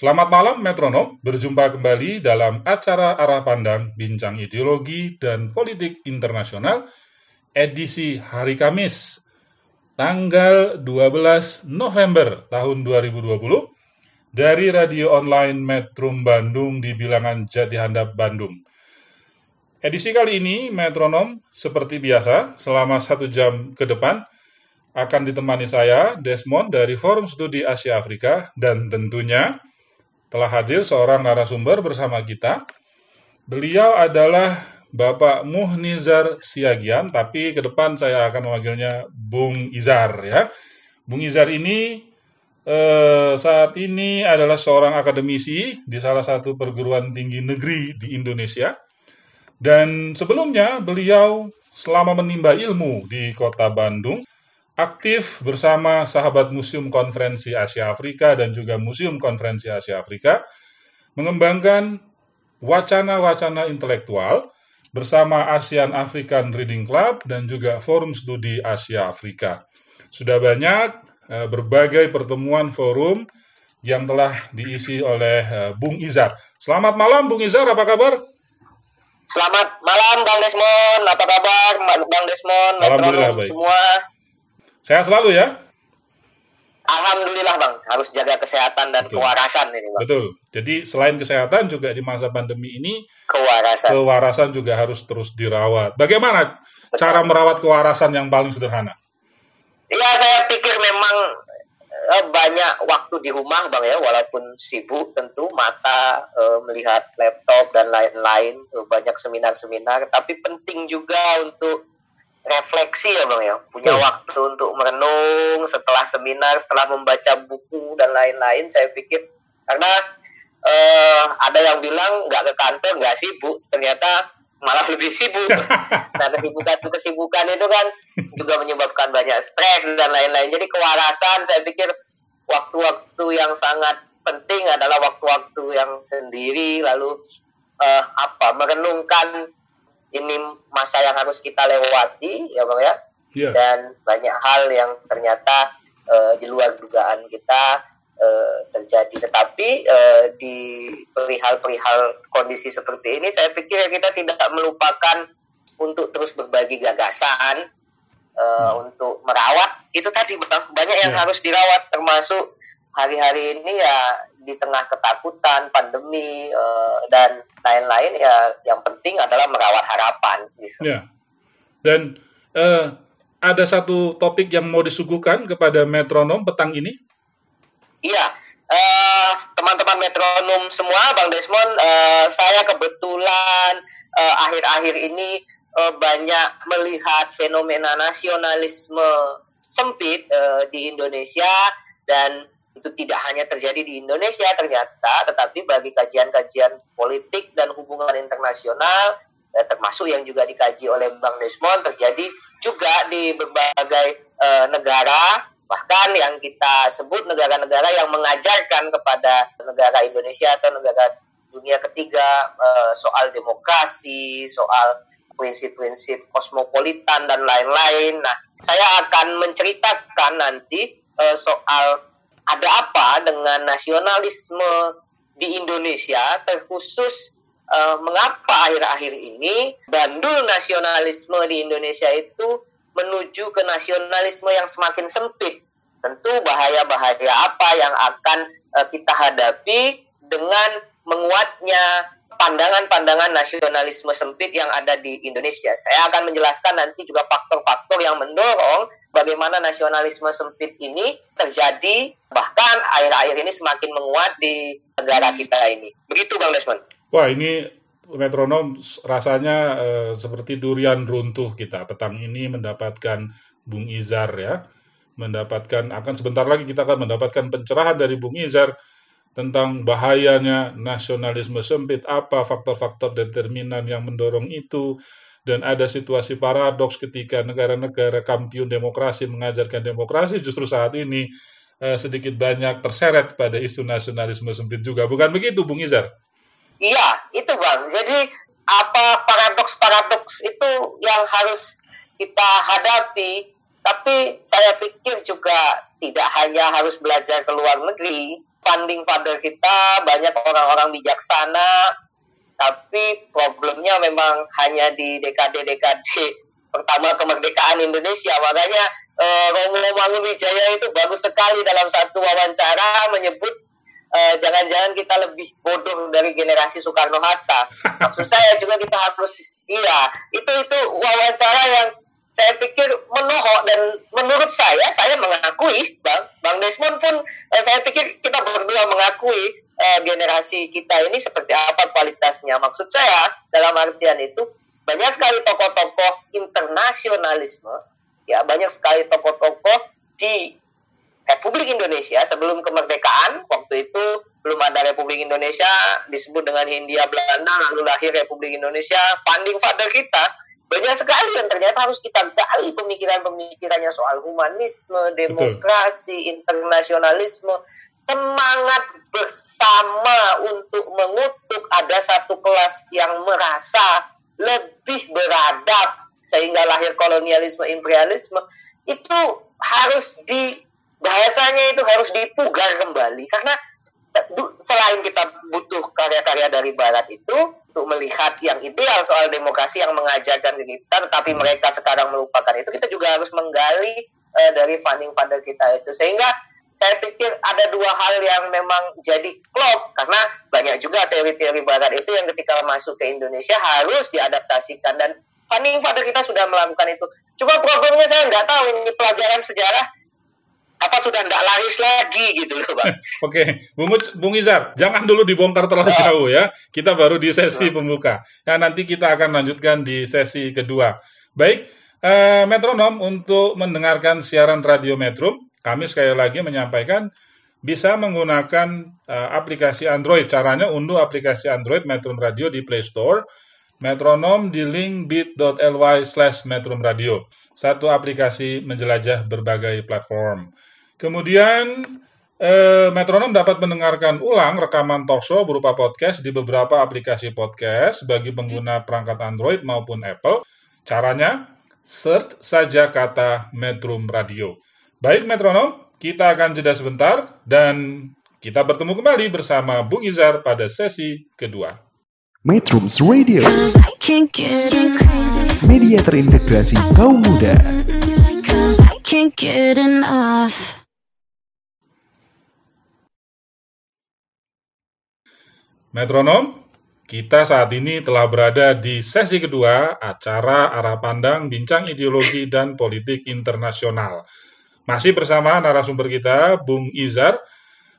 Selamat malam metronom, berjumpa kembali dalam acara Arah Pandang Bincang Ideologi dan Politik Internasional edisi hari Kamis tanggal 12 November tahun 2020 dari radio online Metrum Bandung di bilangan Jati Handap Bandung. Edisi kali ini metronom seperti biasa selama satu jam ke depan akan ditemani saya Desmond dari Forum Studi Asia Afrika dan tentunya telah hadir seorang narasumber bersama kita. Beliau adalah Bapak Muhnizar Siagian, tapi ke depan saya akan memanggilnya Bung Izar ya. Bung Izar ini eh, saat ini adalah seorang akademisi di salah satu perguruan tinggi negeri di Indonesia. Dan sebelumnya beliau selama menimba ilmu di kota Bandung, aktif bersama sahabat Museum Konferensi Asia Afrika dan juga Museum Konferensi Asia Afrika, mengembangkan wacana-wacana intelektual bersama ASEAN African Reading Club dan juga Forum Studi Asia Afrika. Sudah banyak eh, berbagai pertemuan forum yang telah diisi oleh eh, Bung Izar. Selamat malam Bung Izar, apa kabar? Selamat malam Bang Desmond, apa kabar Bang Desmond, Alhamdulillah, metronom baik. semua? Sehat selalu ya? Alhamdulillah Bang, harus jaga kesehatan dan Betul. kewarasan ini Bang. Betul. Jadi selain kesehatan juga di masa pandemi ini Kewarasan. kewarasan juga harus terus dirawat. Bagaimana cara merawat kewarasan yang paling sederhana? Iya, saya pikir memang eh, banyak waktu di rumah Bang ya, walaupun sibuk tentu mata eh, melihat laptop dan lain-lain, eh, banyak seminar-seminar, tapi penting juga untuk refleksi ya Bang ya, punya Betul. waktu untuk merenung setelah seminar, setelah membaca buku dan lain-lain, saya pikir karena eh, ada yang bilang nggak ke kantor nggak sibuk, ternyata malah lebih sibuk. nah kesibukan kesibukan itu kan juga menyebabkan banyak stres dan lain-lain. Jadi kewarasan saya pikir waktu-waktu yang sangat penting adalah waktu-waktu yang sendiri lalu eh, apa merenungkan ini masa yang harus kita lewati ya bang ya Iya. dan banyak hal yang ternyata eh, di luar dugaan kita eh, terjadi. Tetapi eh, di perihal-perihal kondisi seperti ini, saya pikir kita tidak melupakan untuk terus berbagi gagasan eh, untuk merawat. Itu tadi Bang, banyak yang Ya. harus dirawat, termasuk hari-hari ini ya di tengah ketakutan, pandemi eh, dan lain-lain ya yang penting adalah merawat harapan. Gitu. Ya. Dan eh, ada satu topik yang mau disuguhkan kepada metronom petang ini. Iya, eh, teman-teman metronom semua, Bang Desmond, eh, saya kebetulan akhir-akhir ini eh, banyak melihat fenomena nasionalisme sempit eh, di Indonesia dan itu tidak hanya terjadi di Indonesia ternyata, tetapi bagi kajian-kajian politik dan hubungan internasional, eh, termasuk yang juga dikaji oleh Bang Desmond, terjadi juga di berbagai eh, negara bahkan yang kita sebut negara-negara yang mengajarkan kepada negara Indonesia atau negara dunia ketiga eh, soal demokrasi, soal prinsip-prinsip kosmopolitan dan lain-lain. Nah, saya akan menceritakan nanti eh, soal ada apa dengan nasionalisme di Indonesia, terkhusus eh, mengapa akhir-akhir ini bandul nasionalisme di Indonesia itu menuju ke nasionalisme yang semakin sempit. Tentu bahaya-bahaya apa yang akan eh, kita hadapi dengan menguatnya pandangan-pandangan nasionalisme sempit yang ada di Indonesia. Saya akan menjelaskan nanti juga faktor-faktor yang mendorong bagaimana nasionalisme sempit ini terjadi bahkan akhir-akhir ini semakin menguat di negara kita ini. Begitu Bang Desmond. Wah, ini metronom rasanya eh, seperti durian runtuh kita. Petang ini mendapatkan Bung Izar ya. Mendapatkan akan sebentar lagi kita akan mendapatkan pencerahan dari Bung Izar tentang bahayanya nasionalisme sempit, apa faktor-faktor determinan yang mendorong itu, dan ada situasi paradoks ketika negara-negara kampiun demokrasi mengajarkan demokrasi justru saat ini eh, sedikit banyak terseret pada isu nasionalisme sempit juga. Bukan begitu, Bung Izar? Iya, itu bang. Jadi apa paradoks-paradoks itu yang harus kita hadapi. Tapi saya pikir juga tidak hanya harus belajar ke luar negeri. Funding father kita banyak orang-orang bijaksana, tapi problemnya memang hanya di dekade-dekade pertama kemerdekaan Indonesia. Makanya eh, Romo Mangunwijaya itu bagus sekali dalam satu wawancara menyebut eh, jangan-jangan kita lebih bodoh dari generasi Soekarno Hatta. Maksud saya juga kita harus iya itu itu wawancara yang saya pikir menohok dan menurut saya saya mengakui bang bang Desmond pun eh, saya pikir kita berdua mengakui eh, generasi kita ini seperti apa kualitasnya. Maksud saya dalam artian itu banyak sekali tokoh-tokoh internasionalisme ya banyak sekali tokoh-tokoh di Republik Indonesia sebelum kemerdekaan waktu itu belum ada Republik Indonesia disebut dengan Hindia Belanda lalu lahir Republik Indonesia funding father kita banyak sekali yang ternyata harus kita gali pemikiran-pemikirannya soal humanisme, demokrasi, internasionalisme, semangat bersama untuk mengutuk ada satu kelas yang merasa lebih beradab sehingga lahir kolonialisme, imperialisme. Itu harus di bahasanya itu harus dipugar kembali. Karena selain kita butuh karya-karya dari Barat itu untuk melihat yang ideal soal demokrasi yang mengajarkan kita, tetapi mereka sekarang melupakan itu, kita juga harus menggali uh, dari funding father kita itu. Sehingga saya pikir ada dua hal yang memang jadi klop karena banyak juga teori-teori Barat itu yang ketika masuk ke Indonesia harus diadaptasikan dan funding father kita sudah melakukan itu. Cuma problemnya saya nggak tahu ini pelajaran sejarah sudah tidak laris lagi gitu loh bang. Oke, Bung, Bung Izar, jangan dulu dibongkar terlalu jauh ya. Kita baru di sesi pembuka. Nah, nanti kita akan lanjutkan di sesi kedua. Baik, eh, metronom untuk mendengarkan siaran radio Metro, kami sekali lagi menyampaikan bisa menggunakan eh, aplikasi Android. Caranya unduh aplikasi Android Metro Radio di Play Store. Metronom di link bit.ly slash Radio. Satu aplikasi menjelajah berbagai platform. Kemudian eh, metronom dapat mendengarkan ulang rekaman talkshow berupa podcast di beberapa aplikasi podcast bagi pengguna perangkat Android maupun Apple. Caranya, search saja kata Metrum Radio. Baik metronom, kita akan jeda sebentar dan kita bertemu kembali bersama Bung Izar pada sesi kedua. Metrums Radio, Cause I can't get enough. media terintegrasi kaum muda. Metronom, kita saat ini telah berada di sesi kedua acara arah pandang bincang ideologi dan politik internasional. Masih bersama narasumber kita, Bung Izar.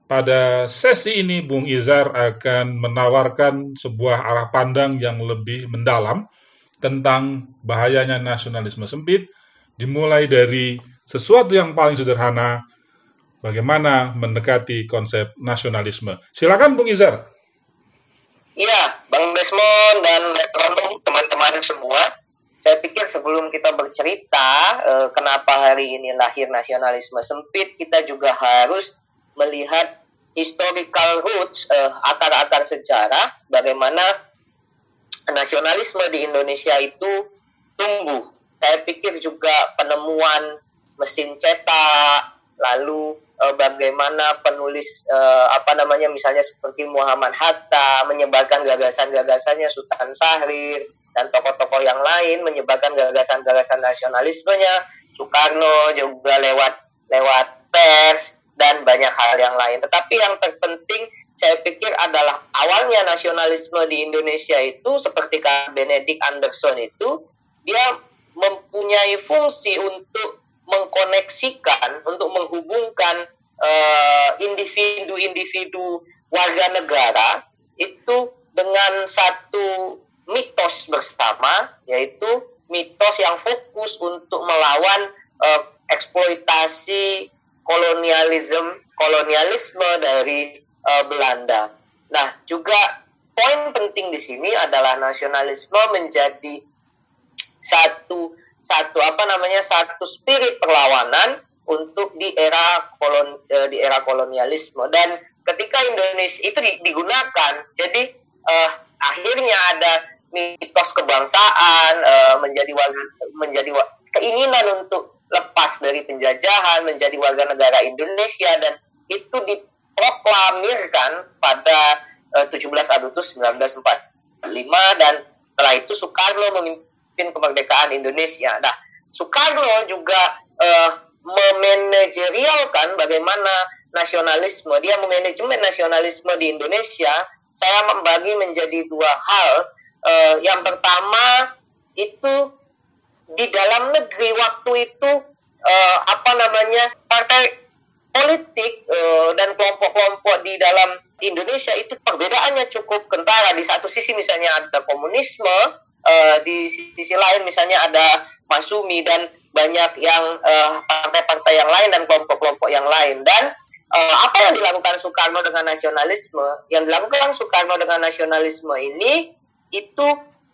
Pada sesi ini, Bung Izar akan menawarkan sebuah arah pandang yang lebih mendalam tentang bahayanya nasionalisme sempit, dimulai dari sesuatu yang paling sederhana, bagaimana mendekati konsep nasionalisme. Silakan, Bung Izar. Iya, Bang Desmond dan metronom teman-teman semua. Saya pikir sebelum kita bercerita eh, kenapa hari ini lahir nasionalisme sempit, kita juga harus melihat historical roots, eh, akar-akar sejarah, bagaimana nasionalisme di Indonesia itu tumbuh. Saya pikir juga penemuan mesin cetak, lalu eh, bagaimana penulis eh, apa namanya misalnya seperti Muhammad Hatta menyebarkan gagasan-gagasannya Sultan Syahrir dan tokoh-tokoh yang lain menyebarkan gagasan-gagasan nasionalismenya Soekarno juga lewat lewat pers dan banyak hal yang lain. Tetapi yang terpenting saya pikir adalah awalnya nasionalisme di Indonesia itu seperti Benedict Anderson itu dia mempunyai fungsi untuk mengkoneksikan untuk menghubungkan eh, individu-individu warga negara itu dengan satu mitos bersama yaitu mitos yang fokus untuk melawan eh, eksploitasi kolonialisme kolonialisme dari eh, Belanda. Nah, juga poin penting di sini adalah nasionalisme menjadi satu satu apa namanya satu spirit perlawanan untuk di era kolon eh, di era kolonialisme. Dan ketika Indonesia itu di- digunakan jadi eh, akhirnya ada mitos kebangsaan eh, menjadi warga menjadi keinginan untuk lepas dari penjajahan menjadi warga negara Indonesia dan itu diproklamirkan pada eh, 17 Agustus 1945 dan setelah itu Soekarno memimpin kemerdekaan Indonesia. Nah, Soekarno juga eh, memanajerialkan bagaimana nasionalisme. Dia memanajemen nasionalisme di Indonesia. Saya membagi menjadi dua hal. Eh, yang pertama itu di dalam negeri waktu itu eh, apa namanya partai politik eh, dan kelompok-kelompok di dalam Indonesia itu perbedaannya cukup kentara. Di satu sisi misalnya ada komunisme, eh, di sisi lain misalnya ada Masumi dan banyak yang eh, partai-partai yang lain dan kelompok-kelompok yang lain. Dan eh, apa yang dilakukan Soekarno dengan nasionalisme? Yang dilakukan Soekarno dengan nasionalisme ini itu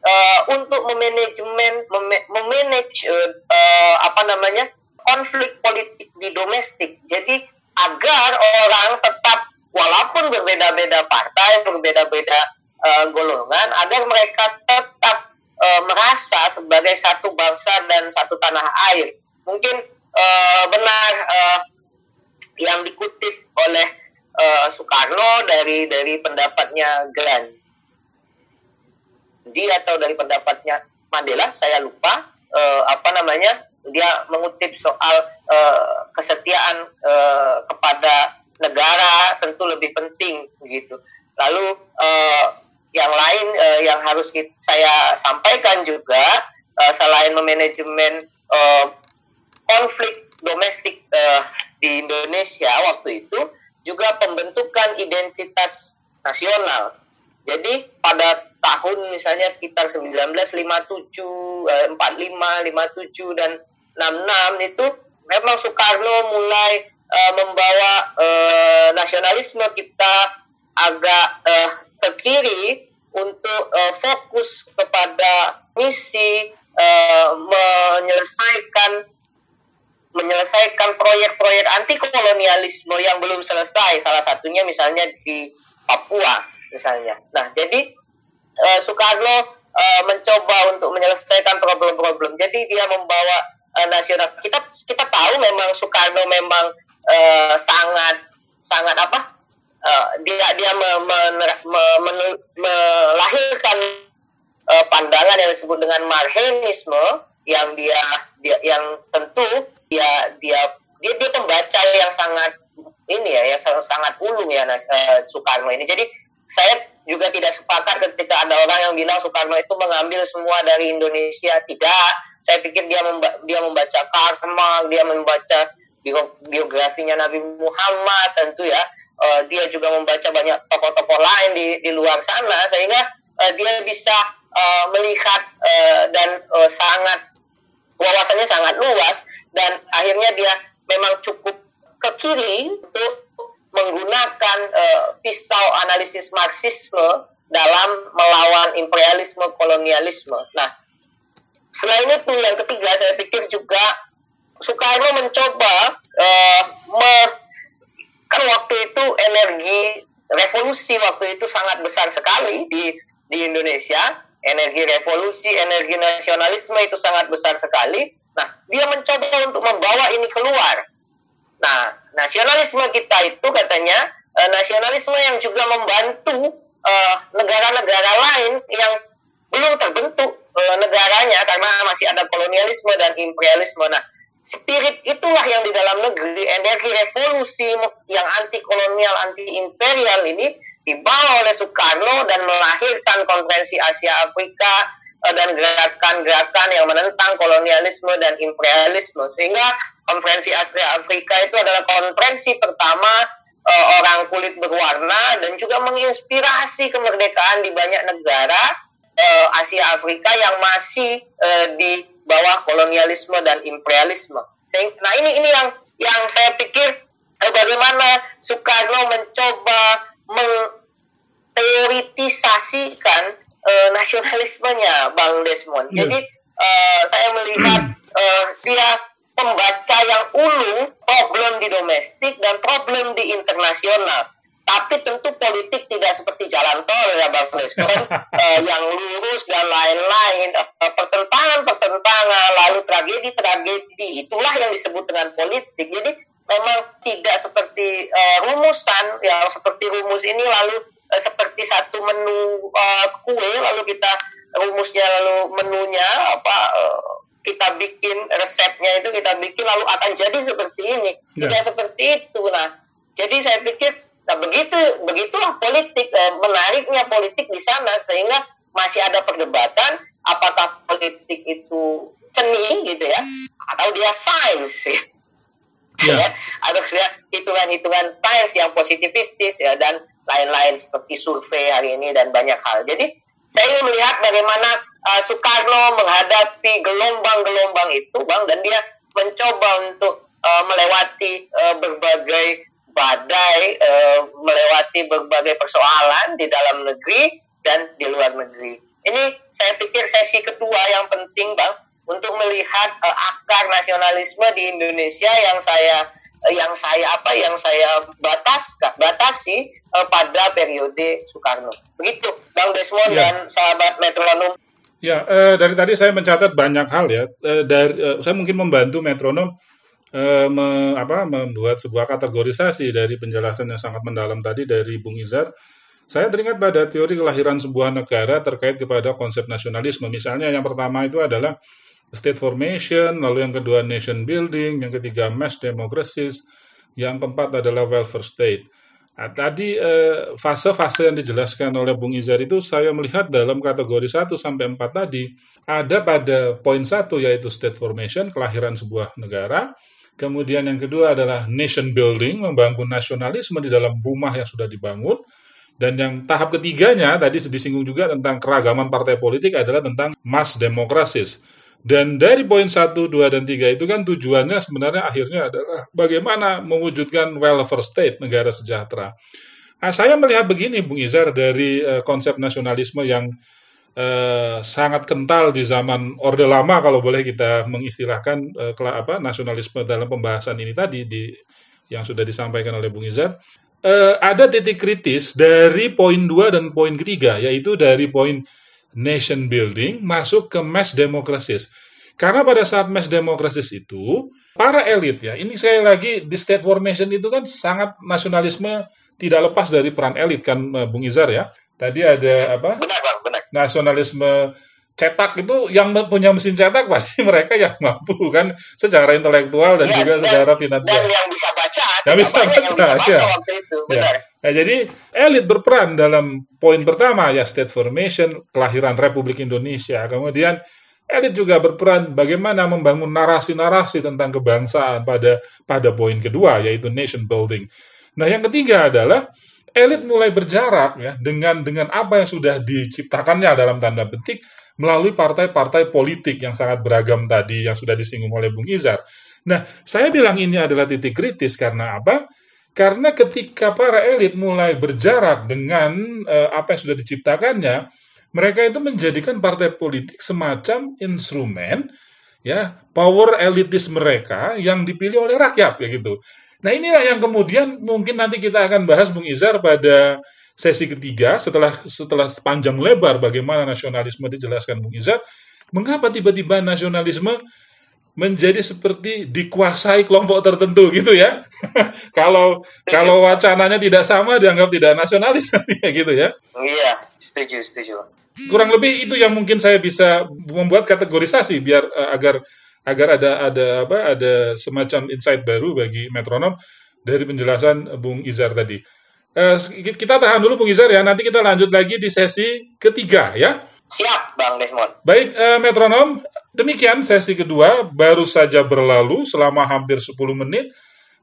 eh, untuk memanajemen mem- memanage eh, eh, apa namanya konflik politik di domestik. Jadi agar orang tetap walaupun berbeda-beda partai, berbeda-beda eh, golongan, agar mereka tetap eh, merasa sebagai satu bangsa dan satu tanah air. Mungkin eh, benar eh, yang dikutip oleh eh, Soekarno dari dari pendapatnya Gandhi atau dari pendapatnya Mandela, saya lupa eh, apa namanya dia mengutip soal eh, kesetiaan eh, kepada negara tentu lebih penting begitu. Lalu eh, yang lain eh, yang harus kit- saya sampaikan juga eh, selain memanajemen eh, konflik domestik eh, di Indonesia waktu itu juga pembentukan identitas nasional. Jadi pada tahun misalnya sekitar 1957, eh, 45, 57 dan 66 itu memang Soekarno mulai eh, membawa eh, nasionalisme kita agak eh, ke kiri untuk eh, fokus kepada misi eh, menyelesaikan menyelesaikan proyek-proyek anti kolonialisme yang belum selesai salah satunya misalnya di Papua misalnya. Nah, jadi eh, Soekarno eh, mencoba untuk menyelesaikan problem-problem. Jadi dia membawa eh, nasional. Kita kita tahu memang Soekarno memang eh, sangat sangat apa? Eh, dia dia me- me- me- menu- melahirkan eh, pandangan yang disebut dengan marhenisme yang dia dia yang tentu dia dia dia dia pembaca yang sangat ini ya, ya sangat ulung ya eh, Soekarno ini. Jadi saya juga tidak sepakat ketika ada orang yang bilang Soekarno itu mengambil semua dari Indonesia. Tidak. Saya pikir dia memba- dia membaca Karma, dia membaca bio- biografinya Nabi Muhammad tentu ya. Eh, dia juga membaca banyak tokoh-tokoh lain di di luar sana sehingga eh, dia bisa eh, melihat eh, dan eh, sangat wawasannya sangat luas dan akhirnya dia memang cukup ke kiri untuk menggunakan eh, pisau analisis Marxisme dalam melawan imperialisme kolonialisme. Nah, selain itu yang ketiga saya pikir juga Soekarno mencoba me- kan waktu itu energi revolusi waktu itu sangat besar sekali di di Indonesia. Energi revolusi energi nasionalisme itu sangat besar sekali. Nah dia mencoba untuk membawa ini keluar. Nah nasionalisme kita itu katanya eh, nasionalisme yang juga membantu eh, negara-negara lain yang belum terbentuk eh, negaranya karena masih ada kolonialisme dan imperialisme. Nah spirit itulah yang di dalam negeri energi revolusi yang anti kolonial anti imperial ini dibawa oleh Soekarno dan melahirkan konferensi Asia Afrika eh, dan gerakan-gerakan yang menentang kolonialisme dan imperialisme. Sehingga konferensi Asia Afrika itu adalah konferensi pertama eh, orang kulit berwarna dan juga menginspirasi kemerdekaan di banyak negara eh, Asia Afrika yang masih di bawah kolonialisme dan imperialisme. Nah ini ini yang yang saya pikir eh, bagaimana Soekarno mencoba mengteoritisasikan eh, nasionalismenya Bang Desmond. Iya. Jadi eh, saya melihat eh, dia pembaca yang ulu problem di domestik dan problem di internasional. Tapi tentu politik tidak seperti jalan tol ya Bang Desmond eh, yang lurus dan lain-lain, Eh, pertentangan-pertentangan, lalu tragedi-tragedi, itulah yang disebut dengan politik. Jadi memang tidak seperti eh, rumusan yang seperti rumus ini lalu eh, seperti satu menu eh, kue lalu kita rumusnya lalu menunya apa eh, kita bikin resepnya itu kita bikin lalu akan jadi seperti ini Ya. tidak seperti itu nah jadi saya pikir nah begitu begitulah politik eh, menariknya politik di sana sehingga masih ada perdebatan apakah politik itu seni gitu ya atau dia sains ya Ya. ya atau dia hitungan-hitungan sains yang positivistis ya dan lain-lain seperti survei hari ini dan banyak hal. Jadi saya ingin melihat bagaimana uh, Soekarno menghadapi gelombang-gelombang itu, bang, dan dia mencoba untuk uh, melewati uh, berbagai badai, uh, melewati berbagai persoalan di dalam negeri dan di luar negeri. Ini saya pikir sesi kedua yang penting, bang, untuk melihat eh, akar nasionalisme di Indonesia yang saya eh, yang saya apa yang saya batas batasi eh, pada periode Soekarno. Begitu, Bang Desmond Ya. dan sahabat metronom. Ya, eh, dari tadi saya mencatat banyak hal ya. Eh, dari eh, saya mungkin membantu metronom eh, me- apa, membuat sebuah kategorisasi dari penjelasan yang sangat mendalam tadi dari Bung Izar. Saya teringat pada teori kelahiran sebuah negara terkait kepada konsep nasionalisme. Misalnya yang pertama itu adalah state formation, lalu yang kedua nation building, yang ketiga mass democracies, yang keempat adalah welfare state. Nah, tadi eh, fase-fase yang dijelaskan oleh Bung Izar itu saya melihat dalam kategori 1 sampai 4 tadi ada pada poin 1 yaitu state formation, kelahiran sebuah negara. Kemudian yang kedua adalah nation building, membangun nasionalisme di dalam rumah yang sudah dibangun. Dan yang tahap ketiganya tadi disinggung juga tentang keragaman partai politik adalah tentang mass democracies. Dan dari poin 1, 2, dan 3 itu kan tujuannya sebenarnya akhirnya adalah bagaimana mewujudkan welfare state, negara sejahtera. Nah, saya melihat begini, Bung Izar, dari eh, konsep nasionalisme yang eh, sangat kental di zaman Orde Lama, kalau boleh kita mengistilahkan kela- apa, nasionalisme dalam pembahasan ini tadi, di, yang sudah disampaikan oleh Bung Izar. Eh, ada titik kritis dari poin 2 dan poin ketiga, yaitu dari poin nation building masuk ke mass democracies. Karena pada saat mass democracies itu, para elit ya, ini sekali lagi di state formation itu kan sangat nasionalisme tidak lepas dari peran elit kan Bung Izar ya. Tadi ada apa? Benar, Bang. Nasionalisme cetak itu yang punya mesin cetak pasti mereka yang mampu kan secara intelektual dan Ya, juga dan- secara Dan finansial. yang bisa baca, Yang bisa banyak yang baca, bisa baca ya. waktu itu, Ya. benar. Nah, jadi elit berperan dalam poin pertama ya state formation, kelahiran Republik Indonesia. Kemudian elit juga berperan bagaimana membangun narasi-narasi tentang kebangsaan pada pada poin kedua yaitu nation building. Nah, yang ketiga adalah elit mulai berjarak ya dengan dengan apa yang sudah diciptakannya dalam tanda petik melalui partai-partai politik yang sangat beragam tadi yang sudah disinggung oleh Bung Izar. Nah, saya bilang ini adalah titik kritis karena apa? Karena ketika para elit mulai berjarak dengan eh, apa yang sudah diciptakannya, mereka itu menjadikan partai politik semacam instrumen ya power elitis mereka yang dipilih oleh rakyat ya gitu. Nah inilah yang kemudian mungkin nanti kita akan bahas Bung Izar pada sesi ketiga setelah setelah panjang lebar bagaimana nasionalisme dijelaskan Bung Izar, mengapa tiba-tiba nasionalisme menjadi seperti dikuasai kelompok tertentu gitu ya. kalau kalau wacananya tidak sama dianggap tidak nasionalis ya gitu ya. Iya, setuju, setuju. Kurang lebih itu yang mungkin saya bisa membuat kategorisasi biar eh, agar agar ada ada apa ada semacam insight baru bagi metronom dari penjelasan Bung Izar tadi. Eh, kita tahan dulu Bung Izar ya, nanti kita lanjut lagi di sesi ketiga ya. Siap, Bang Desmond. Baik, eh, metronom, demikian sesi kedua baru saja berlalu selama hampir 10 menit.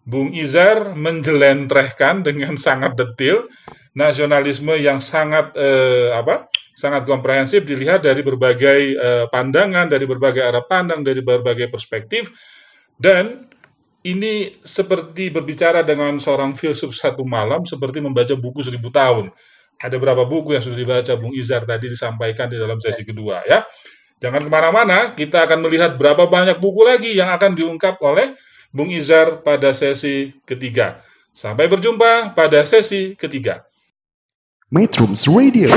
Bung Izar menjelentrehkan dengan sangat detil nasionalisme yang sangat eh, apa? Sangat komprehensif dilihat dari berbagai eh, pandangan, dari berbagai arah pandang, dari berbagai perspektif dan ini seperti berbicara dengan seorang filsuf satu malam seperti membaca buku seribu tahun. Ada berapa buku yang sudah dibaca Bung Izar tadi disampaikan di dalam sesi kedua ya. Jangan ke mana-mana, kita akan melihat berapa banyak buku lagi yang akan diungkap oleh Bung Izar pada sesi ketiga. Sampai berjumpa pada sesi ketiga. Metrums Radio,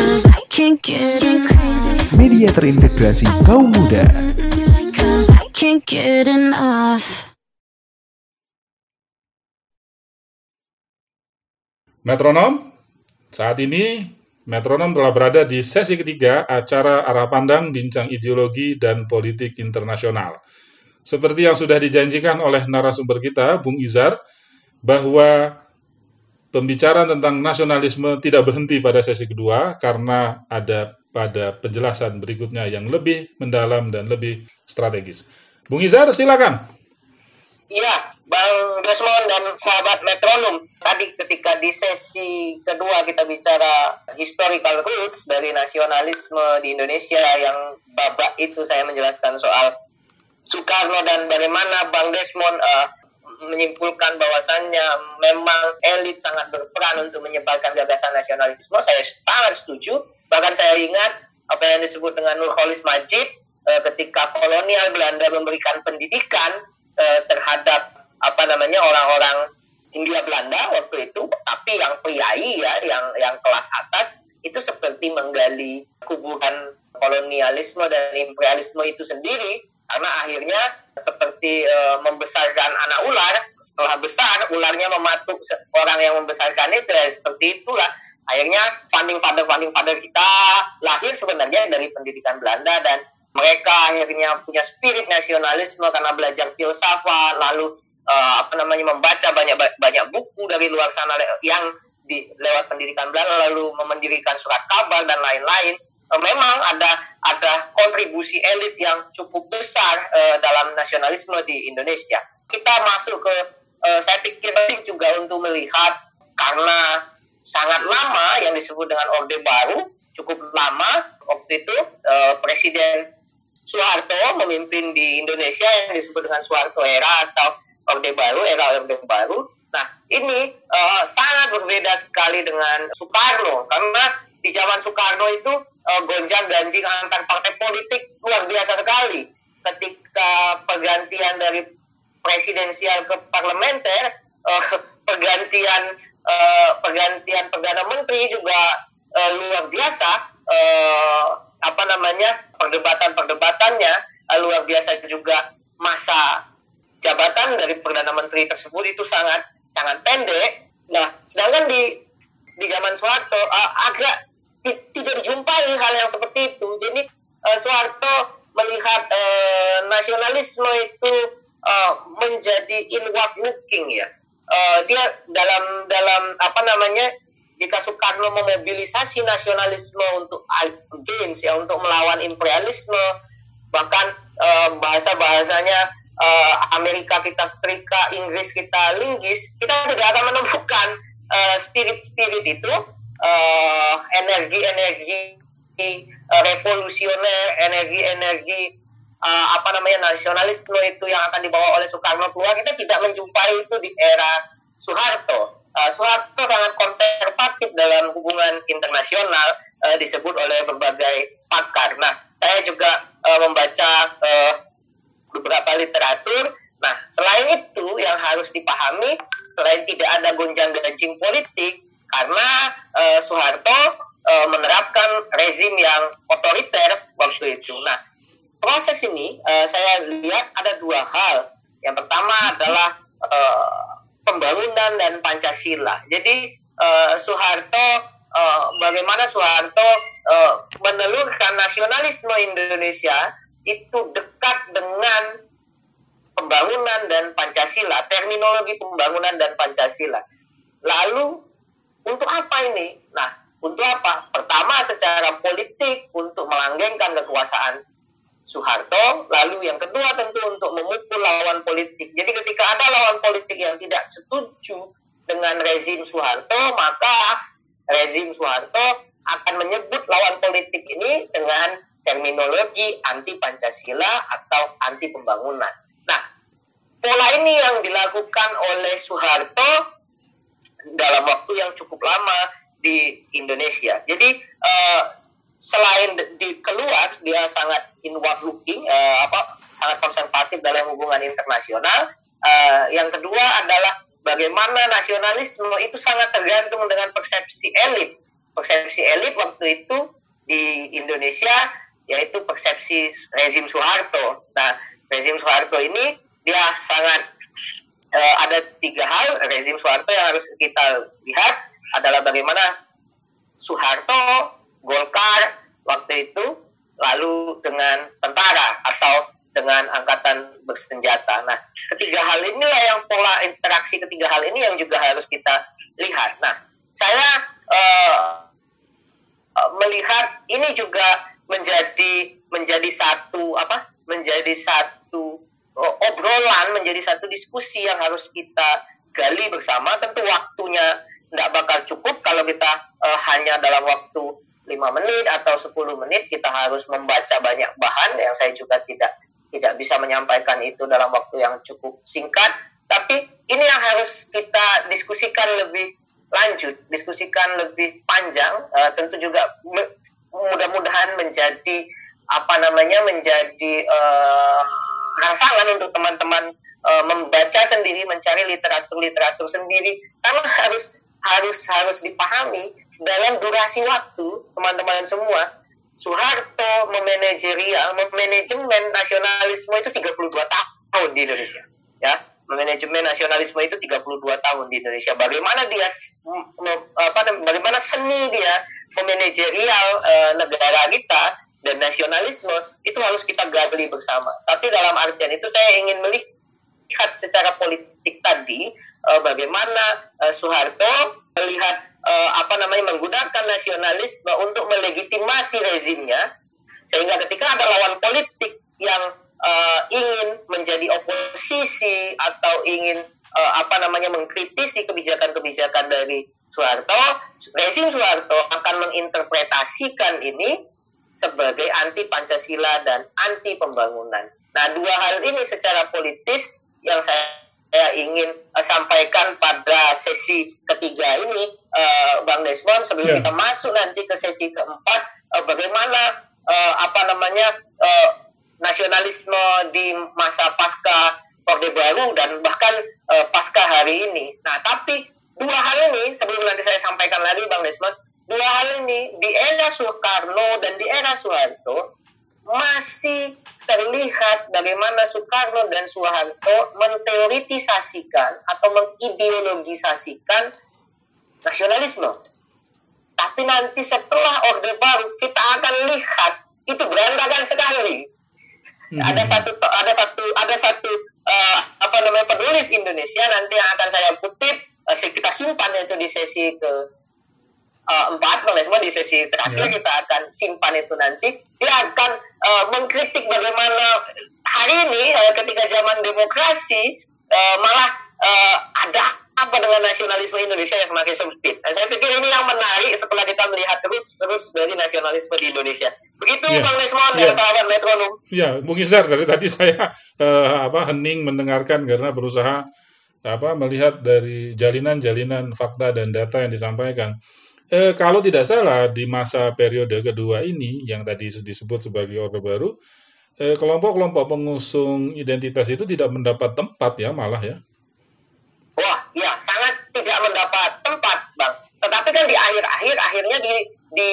media terintegrasi kaum muda. Metronom, saat ini Metronom telah berada di sesi ketiga acara arah pandang bincang ideologi dan politik internasional. Seperti yang sudah dijanjikan oleh narasumber kita, Bung Izar, bahwa pembicaraan tentang nasionalisme tidak berhenti pada sesi kedua karena ada pada penjelasan berikutnya yang lebih mendalam dan lebih strategis. Bung Izar, silakan. Iya, Bang Desmond dan sahabat metronom. Tadi ketika di sesi kedua kita bicara historical roots dari nasionalisme di Indonesia yang babak itu saya menjelaskan soal Soekarno dan bagaimana Bang Desmond eh, menyimpulkan bahwasannya memang elit sangat berperan untuk menyebarkan gagasan nasionalisme. Saya sangat setuju. Bahkan saya ingat apa yang disebut dengan Nurholis Majid eh, ketika kolonial Belanda memberikan pendidikan eh, terhadap apa namanya orang-orang Hindia Belanda waktu itu, tapi yang priai ya, yang yang kelas atas itu seperti menggali kuburan kolonialisme dan imperialisme itu sendiri karena akhirnya seperti eh, membesarkan anak ular setelah besar ularnya mematuk orang yang membesarkan itu ya, seperti itulah. Akhirnya funding father funding father kita lahir sebenarnya dari pendidikan Belanda dan mereka akhirnya punya spirit nasionalisme karena belajar filsafat lalu eh, apa namanya membaca banyak banyak buku dari luar sana yang di lewat pendidikan Belanda lalu mendirikan surat kabar dan lain-lain memang ada ada kontribusi elit yang cukup besar eh, dalam nasionalisme di Indonesia. Kita masuk ke eh, saya pikir penting juga untuk melihat karena sangat lama yang disebut dengan Orde Baru cukup lama waktu itu eh, Presiden Soeharto memimpin di Indonesia yang disebut dengan Soeharto era atau Orde Baru, era Orde Baru. Nah, ini eh, sangat berbeda sekali dengan Soekarno karena di zaman Soekarno itu eh, gonjang ganjing antar partai politik luar biasa sekali. Ketika pergantian dari presidensial ke parlementer, eh, pergantian eh, pergantian perdana menteri juga eh, luar biasa. eh, apa namanya perdebatan-perdebatannya eh, luar biasa juga masa jabatan dari perdana menteri tersebut itu sangat sangat pendek. Nah, sedangkan di di zaman Soeharto eh, agak ti- tidak dijumpai hal yang seperti itu. Jadi eh, Soeharto melihat eh, nasionalisme itu eh, menjadi inward looking ya. Eh, dia dalam dalam apa namanya jika Soekarno memobilisasi nasionalisme untuk against ya untuk melawan imperialisme bahkan eh, bahasa-bahasanya eh, Amerika kita setrika, Inggris kita linggis, kita tidak akan menemukan eh, spirit-spirit itu, eh, energi-energi eh, revolusioner, energi-energi eh, apa namanya nasionalisme itu yang akan dibawa oleh Soekarno keluar, kita tidak menjumpai itu di era Soeharto. Eh, Soeharto sangat konservatif dalam hubungan internasional eh, disebut oleh berbagai pakar. Nah, saya juga eh, membaca eh, beberapa literatur. Nah, selain itu yang harus dipahami, selain tidak ada gonjang-ganjing politik, karena eh, Soeharto eh, menerapkan rezim yang otoriter waktu itu. Nah, proses ini eh, saya lihat ada dua hal. Yang pertama adalah eh, pembangunan dan Pancasila. Jadi eh, Soeharto eh, bagaimana Soeharto eh, menelurkan nasionalisme Indonesia itu dekat dengan pembangunan dan Pancasila, terminologi pembangunan dan Pancasila. Lalu untuk apa ini? Nah, untuk apa? Pertama secara politik untuk melanggengkan kekuasaan Soeharto, lalu yang kedua tentu untuk memukul lawan politik. Jadi ketika ada lawan politik yang tidak setuju dengan rezim Soeharto, maka rezim Soeharto akan menyebut lawan politik ini dengan terminologi anti Pancasila atau anti pembangunan. Nah, pola ini yang dilakukan oleh Soeharto dalam waktu yang cukup lama di Indonesia. Jadi eh, selain di keluar dia sangat inward looking, eh, apa sangat konservatif dalam hubungan internasional. Eh, yang kedua adalah bagaimana nasionalisme itu sangat tergantung dengan persepsi elit. Persepsi elit waktu itu di Indonesia yaitu persepsi rezim Soeharto. Nah, rezim Soeharto ini dia sangat eh, ada tiga hal rezim Soeharto yang harus kita lihat adalah bagaimana Soeharto, Golkar waktu itu lalu dengan tentara atau dengan angkatan bersenjata. Nah, ketiga hal inilah yang pola interaksi ketiga hal ini yang juga harus kita lihat. Nah, saya eh, melihat ini juga menjadi menjadi satu apa? Menjadi satu obrolan, menjadi satu diskusi yang harus kita gali bersama. Tentu waktunya tidak bakal cukup kalau kita eh, hanya dalam waktu lima menit atau 10 menit kita harus membaca banyak bahan yang saya juga tidak tidak bisa menyampaikan itu dalam waktu yang cukup singkat. Tapi ini yang harus kita diskusikan lebih lanjut, diskusikan lebih panjang. Uh, tentu juga mudah-mudahan menjadi apa namanya menjadi uh, rangsangan untuk teman-teman uh, membaca sendiri, mencari literatur-literatur sendiri. Karena harus harus harus dipahami dalam durasi waktu teman-teman semua Soeharto memanajerial, memanajemen nasionalisme itu 32 tahun di Indonesia. Ya, manajemen nasionalisme itu 32 tahun di Indonesia. Bagaimana dia apa bagaimana seni dia memanajerial uh, negara kita dan nasionalisme itu harus kita gali bersama. Tapi dalam artian itu saya ingin melihat secara politik tadi uh, bagaimana uh, Soeharto melihat uh, apa namanya menggunakan nasionalisme untuk melegitimasi rezimnya sehingga ketika ada lawan politik yang uh, ingin menjadi oposisi atau ingin uh, apa namanya mengkritisi kebijakan-kebijakan dari Soeharto, rezim Soeharto akan menginterpretasikan ini sebagai anti Pancasila dan anti pembangunan. Nah, dua hal ini secara politis yang saya saya ingin uh, sampaikan pada sesi ketiga ini, uh, Bang Desmond, sebelum yeah. kita masuk nanti ke sesi keempat, uh, bagaimana uh, apa namanya uh, nasionalisme di masa pasca Orde Baru dan bahkan uh, pasca hari ini. Nah, tapi dua hal ini sebelum nanti saya sampaikan lagi, Bang Desmond, dua hal ini di era Soekarno dan di era Soeharto masih terlihat bagaimana Soekarno dan Soeharto menteoritisasikan atau mengideologisasikan nasionalisme. Tapi nanti setelah Orde Baru kita akan lihat itu berantakan sekali. Hmm. Ada satu ada satu ada satu uh, apa namanya penulis Indonesia nanti yang akan saya kutip uh, kita simpan itu di sesi ke uh, empat semua di sesi terakhir yeah. kita akan simpan itu nanti dia akan uh, mengkritik bagaimana hari ini uh, ketika zaman demokrasi uh, malah uh, ada apa dengan nasionalisme Indonesia yang semakin sempit. Dan saya pikir ini yang menarik setelah kita melihat roots dari nasionalisme di Indonesia. Begitu yeah. Bang Desmond yeah. dan sahabat metronom. Ya, Bung Izar dari tadi saya uh, apa hening mendengarkan karena berusaha apa melihat dari jalinan-jalinan fakta dan data yang disampaikan. Eh, kalau tidak salah di masa periode kedua ini yang tadi disebut sebagai Orde Baru, eh, kelompok-kelompok pengusung identitas itu tidak mendapat tempat ya malah ya. Wah, ya sangat tidak mendapat tempat, Bang. Tetapi kan di akhir-akhir akhirnya di di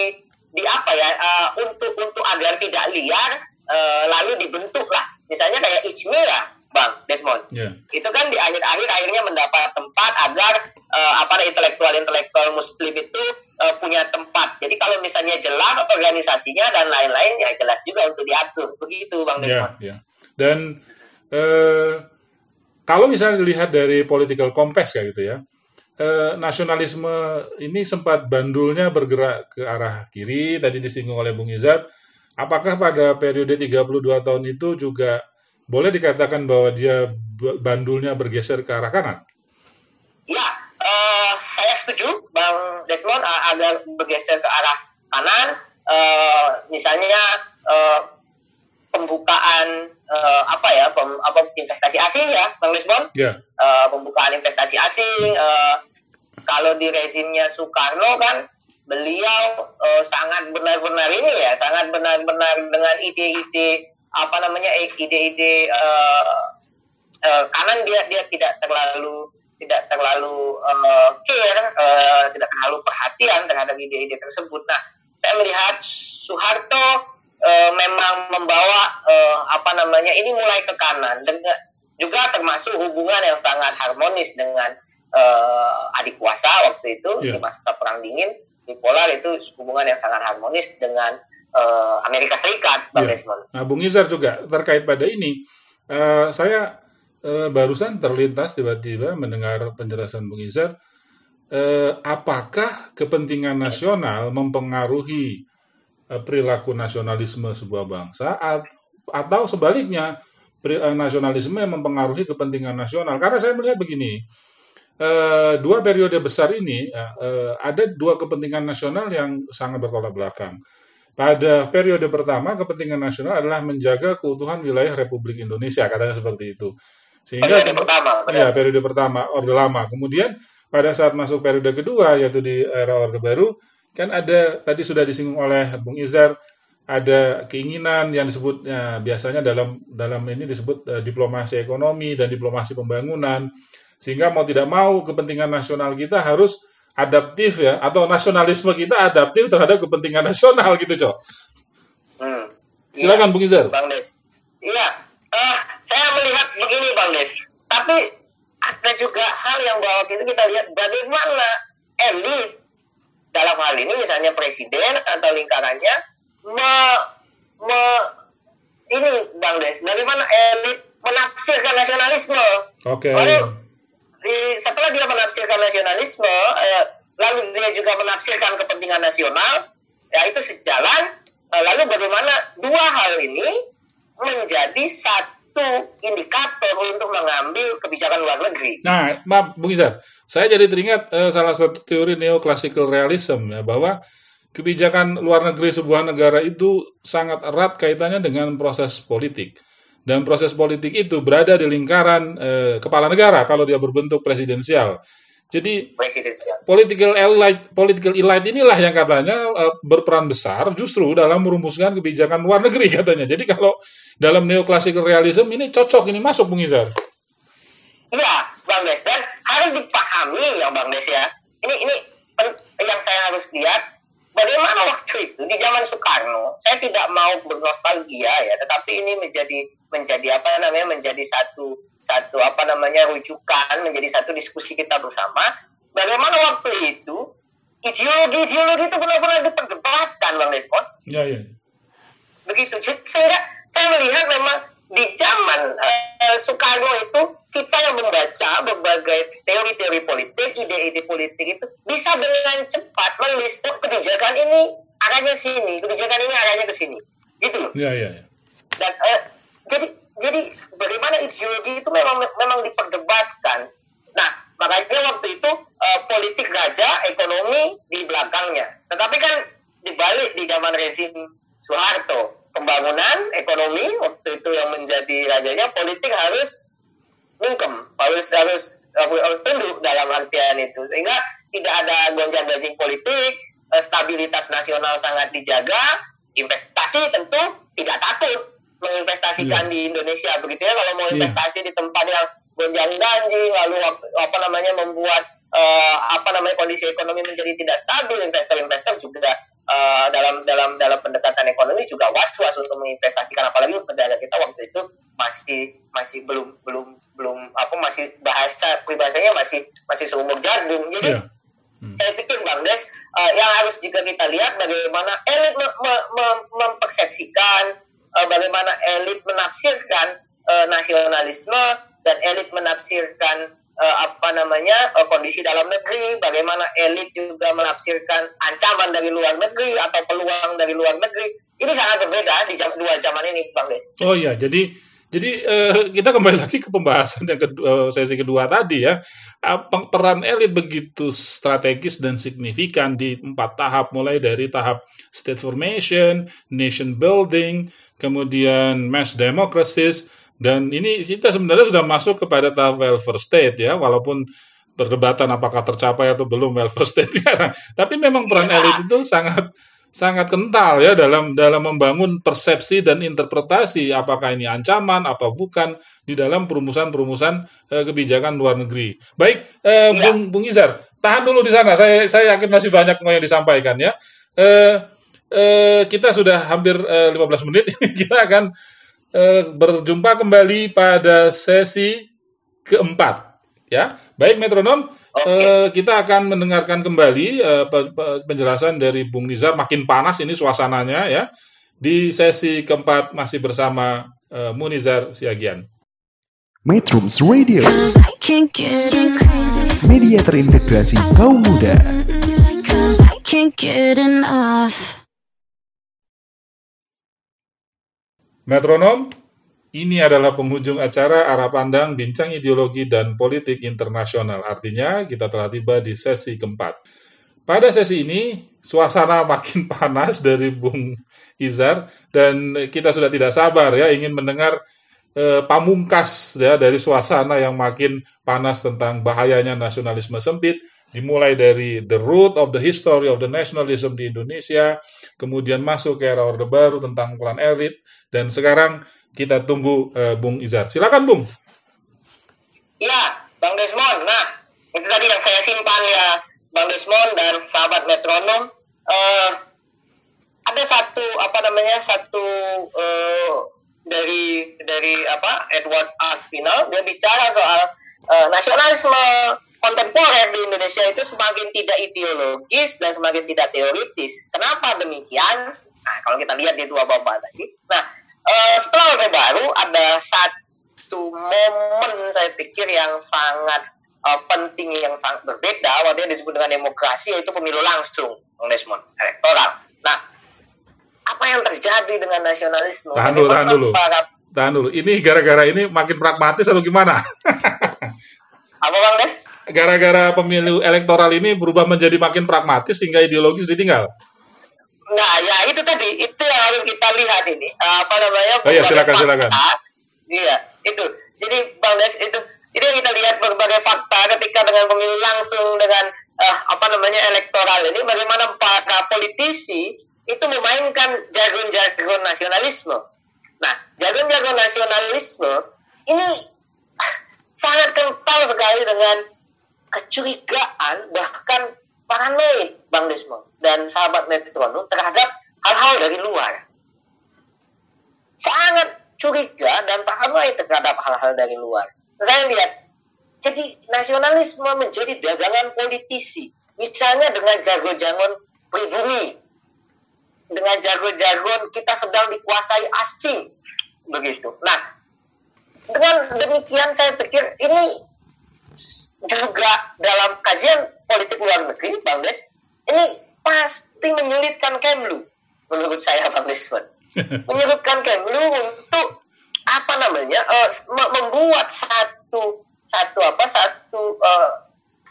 di apa ya uh, untuk untuk agar tidak liar uh, lalu dibentuklah misalnya kayak Ijmira Bang Desmond. Yeah. Itu kan di akhir-akhir akhirnya mendapat tempat agar uh, apa intelektual-intelektual Muslim itu uh, punya tempat. Jadi kalau misalnya jelas organisasinya dan lain-lain ya jelas juga untuk diatur. Begitu Bang iya, Desmond. Yeah, yeah. Dan uh, kalau misalnya dilihat dari political compass kayak gitu ya. Uh, nasionalisme ini sempat bandulnya bergerak ke arah kiri, tadi disinggung oleh Bung Izat. Apakah pada periode 32 tahun itu juga boleh dikatakan bahwa dia bandulnya bergeser ke arah kanan? Ya, uh, saya setuju, Bang Desmond, uh, agak bergeser ke arah kanan. Uh, misalnya uh, pembukaan eh, apa ya pem- apa investasi asing ya Bang Lisbon Ya, Eh, pembukaan investasi asing eh, kalau di rezimnya Soekarno kan beliau eh, sangat benar-benar ini ya sangat benar-benar dengan ide-ide apa namanya eh, ide-ide eh, eh, kanan dia dia tidak terlalu tidak terlalu eh, care eh, tidak terlalu perhatian terhadap ide-ide tersebut nah saya melihat Soeharto eh, memang membawa eh, apa namanya ini mulai ke kanan dengan juga termasuk hubungan yang sangat harmonis dengan eh, adik kuasa waktu itu Iya. di masa perang dingin bipolar itu hubungan yang sangat harmonis dengan eh, Amerika Serikat Bang Iya. Desmond. Nah, Bung Izar juga terkait pada ini, eh, saya eh, barusan terlintas tiba-tiba mendengar penjelasan Bung Izar, eh, apakah kepentingan nasional mempengaruhi eh, perilaku nasionalisme sebuah bangsa at- atau sebaliknya nasionalisme yang mempengaruhi kepentingan nasional? Karena saya melihat begini, eh, dua periode besar ini eh, ada dua kepentingan nasional yang sangat bertolak belakang. Pada periode pertama, kepentingan nasional adalah menjaga keutuhan wilayah Republik Indonesia, katanya seperti itu. Sehingga Periode pertama, ya benar. periode pertama Orde Lama. Kemudian pada saat masuk periode kedua yaitu di era Orde Baru, kan ada tadi sudah disinggung oleh Bung Izar ada keinginan yang disebut ya, biasanya dalam dalam ini disebut eh, diplomasi ekonomi dan diplomasi pembangunan sehingga mau tidak mau kepentingan nasional kita harus adaptif ya atau nasionalisme kita adaptif terhadap kepentingan nasional gitu cok Hmm. silakan Bung Izar Bang Des. Iya, eh, saya melihat begini Bang Des. Tapi ada juga hal yang bahwa itu kita lihat bagaimana elit dalam hal ini misalnya presiden atau lingkarannya me, me ini Bang Des, bagaimana elit menafsirkan nasionalisme. oke Lalu di- setelah dia menafsirkan nasionalisme, eh, lalu dia juga menafsirkan kepentingan nasional, ya itu sejalan. Eh, lalu bagaimana dua hal ini menjadi satu indikator untuk mengambil kebijakan luar negeri? Nah, maaf Bung Izar, saya jadi teringat eh, salah satu teori neoclassical realism ya bahwa kebijakan luar negeri sebuah negara itu sangat erat kaitannya dengan proses politik. Dan proses politik itu berada di lingkaran eh, kepala negara kalau dia berbentuk presidensial. Jadi political elite political elite inilah yang katanya eh, berperan besar justru dalam merumuskan kebijakan luar negeri katanya. Jadi kalau dalam neoclassical realism ini cocok ini masuk Bung Izar. Iya, Bang Des. Dan harus dipahami ya Bang Des ya. Ini ini yang saya harus lihat bagaimana waktu itu di zaman Soekarno. Saya tidak mau bernostalgia ya, tetapi ini menjadi menjadi apa namanya menjadi satu satu apa namanya rujukan, menjadi satu diskusi kita bersama. Bagaimana waktu itu ideologi-ideologi itu benar-benar diperdebatkan Bang Despot Ya, ya. begitu sehingga saya melihat memang di zaman eh, Soekarno itu kita yang membaca berbagai teori-teori politik, ide-ide politik itu bisa dengan cepat menulis oh, kebijakan ini arahnya sini, kebijakan ini arahnya ke sini, gitu loh. Ya, ya, ya. Dan eh, jadi jadi bagaimana ideologi itu memang memang diperdebatkan. Nah, makanya waktu itu eh, politik raja, ekonomi di belakangnya. Tetapi kan dibalik di zaman rezim Soeharto, pembangunan ekonomi waktu itu yang menjadi rajanya, politik harus mungkem, harus harus harus, tunduk dalam artian itu sehingga tidak ada gonjang ganjing politik, eh, stabilitas nasional sangat dijaga, investasi tentu tidak takut menginvestasikan di Indonesia begitu ya. Kalau mau Iya. investasi di tempat yang gonjang ganjing lalu apa namanya membuat eh, apa namanya kondisi ekonomi menjadi tidak stabil investor-investor juga eh, dalam dalam dalam pendekatan ekonomi juga was-was untuk menginvestasikan. Apalagi negara kita waktu itu masih masih belum belum belum apa masih bahasa peribahasanya masih masih seumur jagung jadi Iya. saya pikir Bang Des eh, yang harus juga kita lihat bagaimana elit me- me- me- mempersepsikan eh, bagaimana elit menafsirkan eh, nasionalisme dan elit menafsirkan eh, apa namanya eh, kondisi dalam negeri bagaimana elit juga menafsirkan ancaman dari luar negeri atau peluang dari luar negeri ini sangat berbeda di jam, dua zaman ini Bang Des Oh iya, jadi Jadi eh, kita kembali lagi ke pembahasan yang kedua, sesi kedua tadi ya. Apa- Peran elit begitu strategis dan signifikan di empat tahap, mulai dari tahap state formation, nation building, kemudian mass democracies, dan ini kita sebenarnya sudah masuk kepada tahap welfare state ya, walaupun perdebatan apakah tercapai atau belum welfare state sekarang. Tapi memang peran elit itu sangat sangat kental ya dalam dalam membangun persepsi dan interpretasi apakah ini ancaman apa bukan di dalam perumusan-perumusan eh, kebijakan luar negeri. Baik, eh, Iya. Bung Bung Izar, tahan dulu di sana. Saya saya yakin masih banyak yang disampaikan ya. Eh, eh, kita sudah hampir eh, 15 menit. kita akan eh, berjumpa kembali pada sesi keempat. Ya, baik metronom. eh, kita akan mendengarkan kembali eh, pe- pe- penjelasan dari Bung Nizar. Makin panas ini suasananya ya. Di sesi keempat masih bersama eh, Munizar Siagian. Metrums Radio, Cause I can't get crazy. media terintegrasi kaum muda. Metronom, ini adalah penghujung acara arah pandang bincang ideologi dan politik internasional. Artinya kita telah tiba di sesi keempat. Pada sesi ini, suasana makin panas dari Bung Izar dan kita sudah tidak sabar ya ingin mendengar eh, pamungkas ya dari suasana yang makin panas tentang bahayanya nasionalisme sempit dimulai dari the root of the history of the nationalism di Indonesia kemudian masuk ke era orde baru tentang klan elit dan sekarang kita tunggu eh, Bung Izar silakan Bung Ya, Bang Desmond. Nah, itu tadi yang saya simpan ya, Bang Desmond dan sahabat metronom. Eh, ada satu apa namanya satu eh, dari dari apa Edward Aspinall dia bicara soal eh, nasionalisme kontemporer di Indonesia itu semakin tidak ideologis dan semakin tidak teoritis. Kenapa demikian? Nah, kalau kita lihat di dua bapak tadi. Nah, eh, setelah Orde Baru ada satu momen saya pikir yang sangat eh, penting yang sangat berbeda waktu yang disebut dengan demokrasi yaitu pemilu langsung Bang Desmond elektoral. Nah, apa yang terjadi dengan nasionalisme? Tahan dulu, tahan dulu. para- tahan dulu ini gara-gara ini makin pragmatis atau gimana apa Bang Des? Gara-gara pemilu elektoral ini berubah menjadi makin pragmatis sehingga ideologis ditinggal Nah, ya itu tadi, itu yang harus kita lihat ini. Eh, Apa namanya? Oh iya, silakan, fakta. silakan. Iya, itu. Jadi Bang Des itu yang kita lihat berbagai fakta ketika dengan pemilu langsung dengan eh, apa namanya elektoral ini bagaimana para politisi itu memainkan jargon-jargon nasionalisme. Nah, jargon-jargon nasionalisme ini sangat kental sekali dengan kecurigaan bahkan paranoid Bang Desmond dan sahabat metronom terhadap hal-hal dari luar. Sangat curiga dan paranoid terhadap hal-hal dari luar. Saya lihat, jadi nasionalisme menjadi dagangan politisi. Misalnya dengan jargon-jargon pribumi, dengan jargon-jargon kita sedang dikuasai asing, begitu. Nah, dengan demikian saya pikir ini juga dalam kajian politik luar negeri, Bang Des, ini pasti menyulitkan Kemlu, menurut saya, Bang Desmond. menyulitkan Kemlu untuk apa namanya me- membuat satu satu apa satu eh,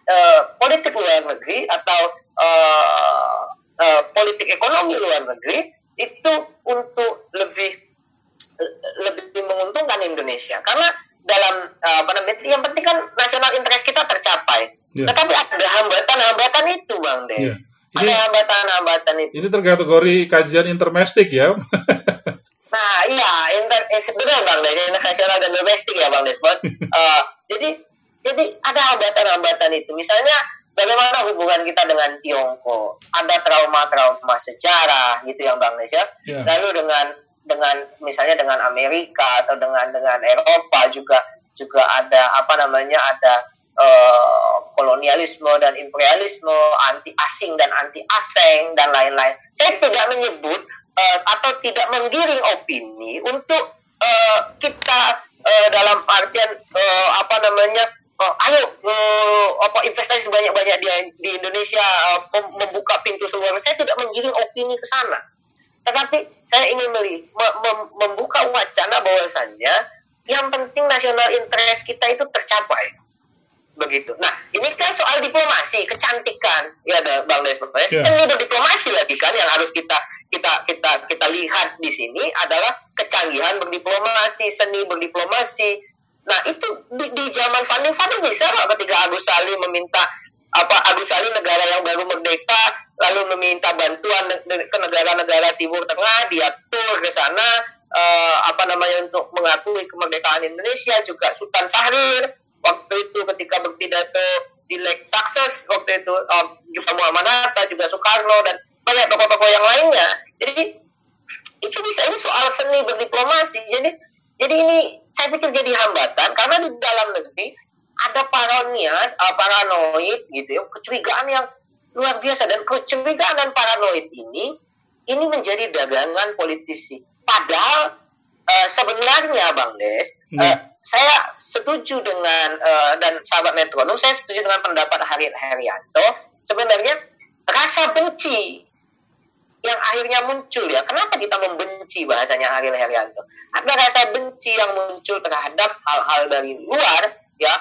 eh, politik luar negeri atau eh, eh, politik ekonomi luar negeri itu untuk lebih lebih menguntungkan Indonesia karena dalam eh, apa namanya yang penting kan nasional interest kita tercapai Ya. tetapi ada hambatan-hambatan itu bang Des Ya. Ini- ada hambatan-hambatan itu ini terkategori kajian intermestik ya Nah, iya, inter, eh, benar bang, dari internasional dan domestik ya bang Desmond. Eh, jadi, jadi ada hambatan-hambatan itu. Misalnya, bagaimana hubungan kita dengan Tiongkok? Ada trauma-trauma sejarah gitu yang bang Des ya. Ya. Lalu dengan dengan misalnya dengan Amerika atau dengan dengan Eropa juga juga ada apa namanya ada eh, kolonialisme dan imperialisme, anti asing dan anti asing dan lain-lain. Saya tidak menyebut eh, atau tidak menggiring opini untuk eh, kita eh, dalam artian eh, apa namanya eh, ayo eh, apa investasi sebanyak-banyak di, di Indonesia mem- membuka pintu seluruh saya tidak menggiring opini ke sana tetapi saya ingin meli- me- mem- membuka wacana bahwasannya yang penting nasional interest kita itu tercapai begitu. Nah, ini kan soal diplomasi, kecantikan, ya ada Bang Desmond. Ya. Seni berdiplomasi lagi kan yang harus kita kita kita kita lihat di sini adalah kecanggihan berdiplomasi, seni berdiplomasi. Nah, itu di, di zaman Founding Father bisa nggak ketika Agus Salim meminta apa Agus Salim negara yang baru merdeka lalu meminta bantuan ke negara-negara Timur Tengah, dia tur ke sana eh, apa namanya untuk mengakui kemerdekaan Indonesia juga Sultan Syahrir waktu itu ketika berpidato di Lake Success waktu itu eh, juga Muhammad Hatta juga Soekarno dan banyak tokoh-tokoh yang lainnya. Jadi itu bisa ini soal seni berdiplomasi. Jadi jadi ini saya pikir jadi hambatan karena di dalam negeri ada paranoid uh, paranoid gitu ya kecurigaan yang luar biasa dan kecurigaan dan paranoid ini ini menjadi dagangan politisi padahal eh, sebenarnya bang Des Ya. eh, saya setuju dengan eh, dan sahabat metronom saya setuju dengan pendapat Hari Herianto sebenarnya rasa benci yang akhirnya muncul ya. Kenapa kita membenci bahasanya Ariel Herianto? Ada rasa benci yang muncul terhadap hal-hal dari luar ya,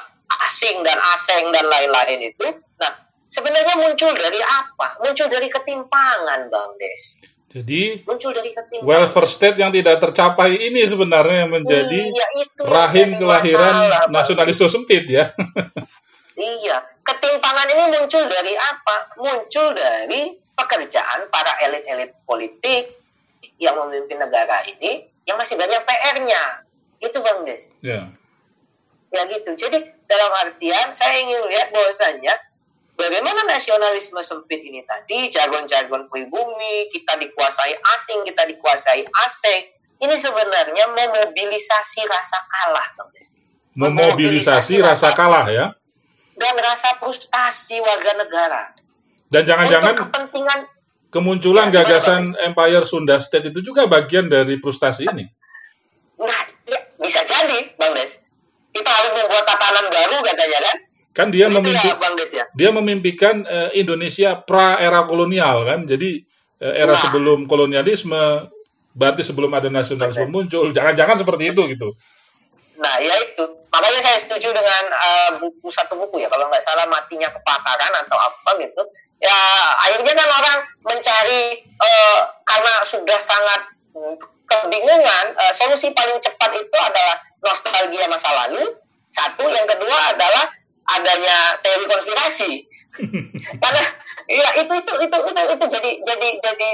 asing dan asing dan lain-lain itu. Nah, sebenarnya muncul dari apa? Muncul dari ketimpangan, Bang Des. Jadi Muncul dari ketimpangan. welfare state yang tidak tercapai ini sebenarnya yang menjadi Iya, itu rahim kelahiran masalah, nasionalisme sempit ya. Iya, ketimpangan ini muncul dari apa? Muncul dari pekerjaan para elit-elit politik yang memimpin negara ini yang masih banyak PR-nya. Itu Bang Des. ya. Ya gitu. Jadi dalam artian saya ingin lihat bahwasannya bagaimana nasionalisme sempit ini tadi, jargon-jargon pribumi, kita dikuasai asing, kita dikuasai asing. Ini sebenarnya memobilisasi rasa kalah. Memobilisasi rasa kalah ya. Dan rasa frustasi warga negara. Dan jangan-jangan kepentingan kemunculan Ya, gagasan Empire Sunda State itu juga bagian dari frustasi ini. Nah, ya, bisa jadi, Bang Des. Kita harus membuat tatanan baru katanya kan? Kan dia memimpi ya, Bang Des ya. dia memimpikan eh, Indonesia pra era kolonial kan. Jadi eh, era Nah. sebelum kolonialisme berarti sebelum ada nasionalisme muncul. Jangan-jangan seperti itu gitu. Nah, ya itu. Makanya saya setuju dengan eh, buku satu buku ya, kalau nggak salah matinya kepakaran atau apa gitu. Ya, akhirnya kan orang mencari eh, karena sudah sangat kebingungan. eh, solusi paling cepat itu adalah nostalgia masa lalu. Satu, yang kedua adalah adanya teori konspirasi. karena ya itu itu itu itu itu jadi jadi jadi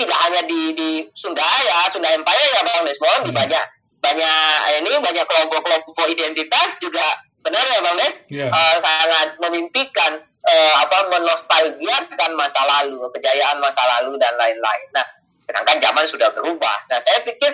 tidak hanya di di Sunda ya Sunda Empire ya Bang Desmond di banyak banyak ini banyak kelompok-kelompok identitas juga benar ya Bang Des Iya. Eh, sangat memimpikan eh, apa menostalgiakan masa lalu kejayaan masa lalu dan lain-lain. Nah sedangkan zaman sudah berubah. Nah saya pikir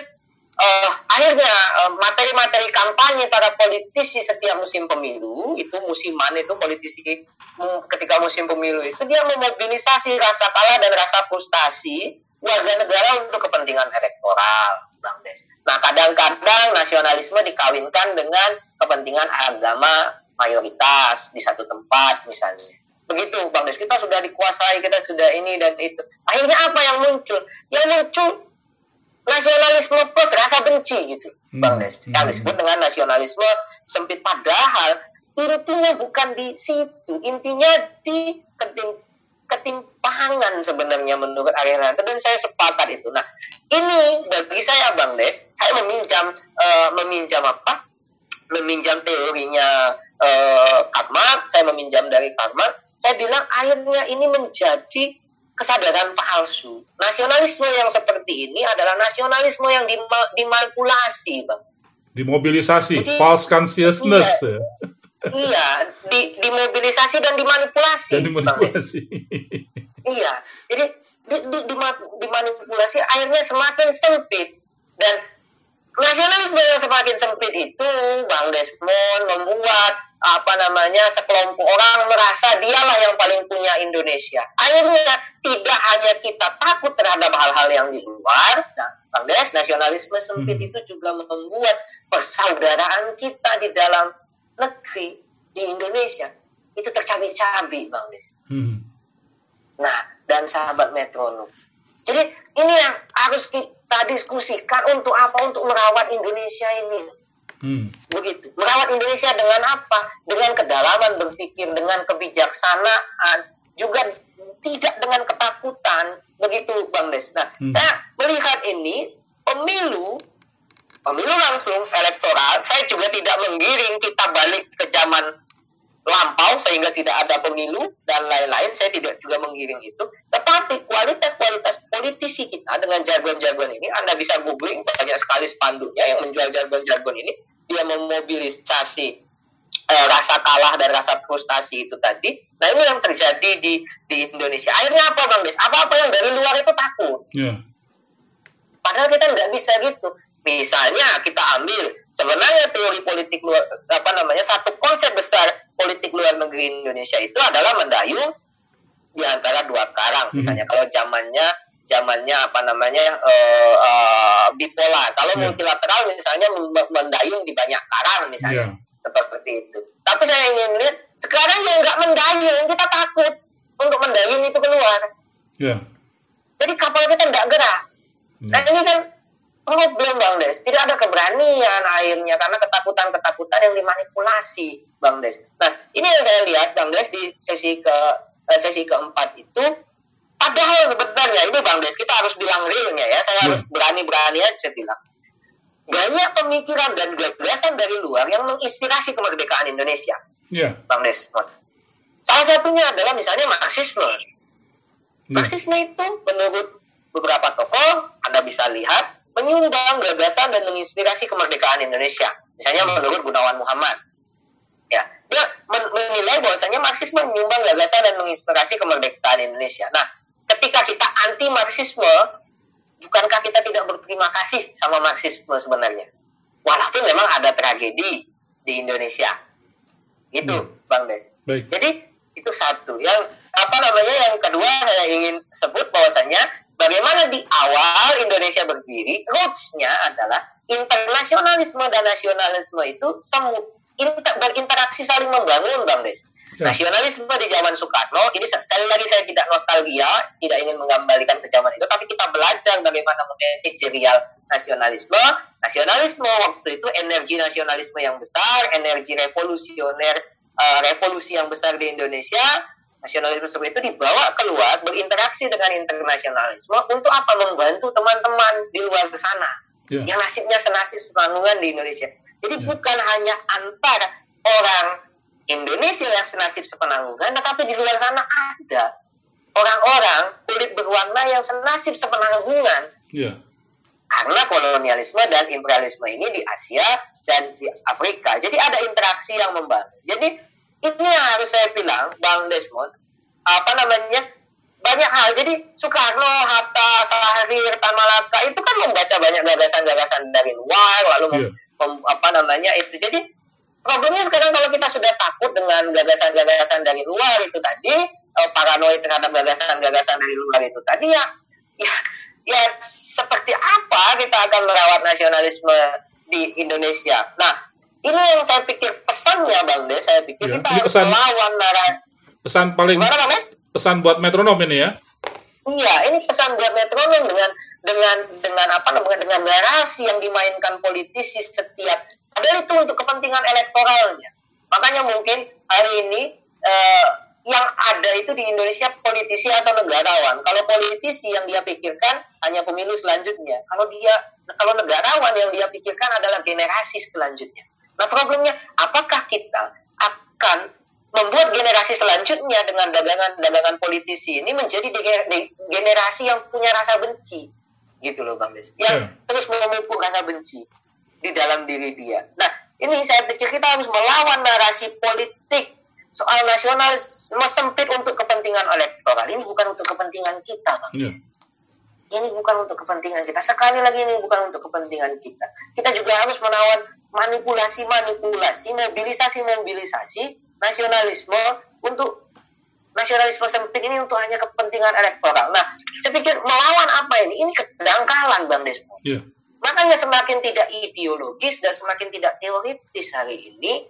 eh, akhirnya eh, materi-materi kampanye para politisi setiap musim pemilu itu musiman itu politisi mm, ketika musim pemilu itu dia memobilisasi rasa kalah dan rasa frustasi warga negara untuk kepentingan elektoral, Bang Des. Nah kadang-kadang nasionalisme dikawinkan dengan kepentingan agama mayoritas di satu tempat misalnya. Begitu Bang Des, kita sudah dikuasai, kita sudah ini dan itu. Akhirnya apa yang muncul? Yang muncul nasionalisme plus rasa benci gitu, Bang Hmm. Des. Yang disebut dengan nasionalisme sempit padahal intinya bukan di situ, intinya di ketim- ketimpangan sebenarnya menurut Arianto dan saya sepakat itu. Nah, ini bagi saya Bang Des, saya meminjam eh, meminjam apa? Meminjam teorinya eh, Karl Marx, saya meminjam dari Karl Marx. Saya bilang akhirnya ini menjadi kesadaran palsu. Nasionalisme yang seperti ini adalah nasionalisme yang dima- dimanipulasi, Bang. Dimobilisasi, Jadi- false consciousness ya. iya, di, dimobilisasi dan dimanipulasi. dan dimanipulasi. Iya, jadi di, di, dima- dimanipulasi akhirnya semakin sempit dan nasionalisme yang semakin sempit itu Bang Desmond membuat apa namanya sekelompok orang merasa dialah yang paling punya Indonesia. Akhirnya tidak hanya kita takut terhadap hal-hal yang di luar, nah, Bang Des, nasionalisme sempit Hmm. itu juga membuat persaudaraan kita di dalam negeri di Indonesia itu tercabik-cabik, Bang Des. Hmm. Nah, dan sahabat metronom. Jadi ini yang harus kita diskusikan untuk apa? Untuk merawat Indonesia ini. Hmm. begitu. Merawat Indonesia dengan apa? Dengan kedalaman berpikir dengan kebijaksanaan juga tidak dengan ketakutan. Begitu bang Des. Nah Hmm. saya melihat ini pemilu pemilu langsung elektoral saya juga tidak menggiring kita balik ke zaman lampau sehingga tidak ada pemilu dan lain-lain. Saya tidak juga menggiring itu tetapi kualitas-kualitas politisi kita dengan jargon-jargon ini. Anda bisa googling banyak sekali spanduknya yang menjual jargon-jargon ini. Dia memobilisasi eh, rasa kalah dan rasa frustasi itu tadi. Nah ini yang terjadi di di Indonesia. Akhirnya apa Bang Des? Apa-apa yang dari luar itu takut. Ya. Padahal kita nggak bisa gitu. Misalnya kita ambil sebenarnya teori politik luar apa namanya satu konsep besar politik luar negeri Indonesia itu adalah mendayung di antara dua karang. Hmm. Misalnya kalau zamannya zamannya apa namanya eh, eh, bipolar. Kalau Ya. multilateral misalnya mendayung di banyak karang misalnya Ya. seperti itu. Tapi saya ingin lihat sekarang yang nggak mendayung kita takut untuk mendayung itu keluar. Ya. Jadi kapal kita nggak gerak. Nah Ya. ini kan problem Bang Des. Tidak ada keberanian akhirnya karena ketakutan-ketakutan yang dimanipulasi Bang Des. Nah ini yang saya lihat Bang Des di sesi ke sesi keempat itu. Padahal sebenarnya ini Bang Des kita harus bilang realnya ya. Saya Ya. harus berani-berani aja bilang. Banyak pemikiran dan gagasan dari luar yang menginspirasi kemerdekaan Indonesia. Ya. Bang Desmond. Salah satunya adalah misalnya Marxisme. Ya. Marxisme itu menurut beberapa tokoh, Anda bisa lihat, menyumbang gagasan dan menginspirasi kemerdekaan Indonesia. Misalnya menurut Gunawan Muhammad. Ya, dia men- menilai bahwasanya Marxisme menyumbang gagasan dan menginspirasi kemerdekaan Indonesia. Nah, ketika kita anti Marxisme, bukankah kita tidak berterima kasih sama Marxisme sebenarnya? Walaupun memang ada tragedi di Indonesia. Itu, Hmm. Bang Des. Baik. Jadi itu satu. Yang apa namanya yang kedua saya ingin sebut bahwasanya bagaimana di awal Indonesia berdiri rootsnya adalah internasionalisme dan nasionalisme itu semu inter- berinteraksi saling membangun bang Des. Ya. Nasionalisme di zaman Soekarno ini se- sekali lagi saya tidak nostalgia, tidak ingin mengembalikan ke zaman itu, tapi kita belajar bagaimana manajerial nasionalisme. Nasionalisme waktu itu energi nasionalisme yang besar, energi revolusioner, eh, revolusi yang besar di Indonesia. Nasionalisme seperti itu dibawa keluar berinteraksi dengan internasionalisme untuk apa? Membantu teman-teman di luar sana Ya. yang nasibnya senasib sepanungan di Indonesia. Jadi Ya. bukan hanya antara orang Indonesia yang senasib sepenanggungan, tetapi di luar sana ada orang-orang kulit berwarna yang senasib sepenanggungan Ya. karena kolonialisme dan imperialisme ini di Asia dan di Afrika. Jadi ada interaksi yang membangun. Jadi ini yang harus saya bilang, Bang Desmond, apa namanya banyak hal. Jadi Soekarno, Hatta, Sahrir, Tan Malaka itu kan membaca banyak gagasan-gagasan dari luar, lalu mem- apa namanya itu. Jadi problemnya sekarang kalau kita sudah takut dengan gagasan-gagasan dari luar itu tadi, eh, paranoid terhadap gagasan-gagasan dari luar itu tadi ya, ya, ya seperti apa kita akan merawat nasionalisme di Indonesia. Nah, ini yang saya pikir pesannya Bang Des, saya pikir Ya, kita harus pesan- melawan narasi. Pesan paling Gimana pesan buat metronom ini ya. Iya, ini pesan buat metronom dengan dengan dengan apa namanya dengan narasi yang dimainkan politisi setiap. Padahal itu untuk kepentingan elektoralnya. Makanya mungkin hari ini eh, yang ada itu di Indonesia politisi atau negarawan. Kalau politisi yang dia pikirkan hanya pemilu selanjutnya. Kalau dia kalau negarawan yang dia pikirkan adalah generasi selanjutnya. Nah problemnya apakah kita akan membuat generasi selanjutnya dengan dagangan-dagangan politisi ini menjadi generasi yang punya rasa benci gitu loh Bang Des yang Ya. terus memupuk rasa benci di dalam diri dia nah ini saya pikir kita harus melawan narasi politik soal nasionalisme sempit untuk kepentingan elektoral ini bukan untuk kepentingan kita Bang Ya. Des ini bukan untuk kepentingan kita. Sekali lagi ini bukan untuk kepentingan kita. Kita juga harus menawan manipulasi-manipulasi, mobilisasi-mobilisasi nasionalisme untuk nasionalisme sempit ini untuk hanya kepentingan elektoral. Nah, saya pikir melawan apa ini? Ini kedangkalan, Bang Desmond. Ya. Makanya semakin tidak ideologis dan semakin tidak teoritis hari ini,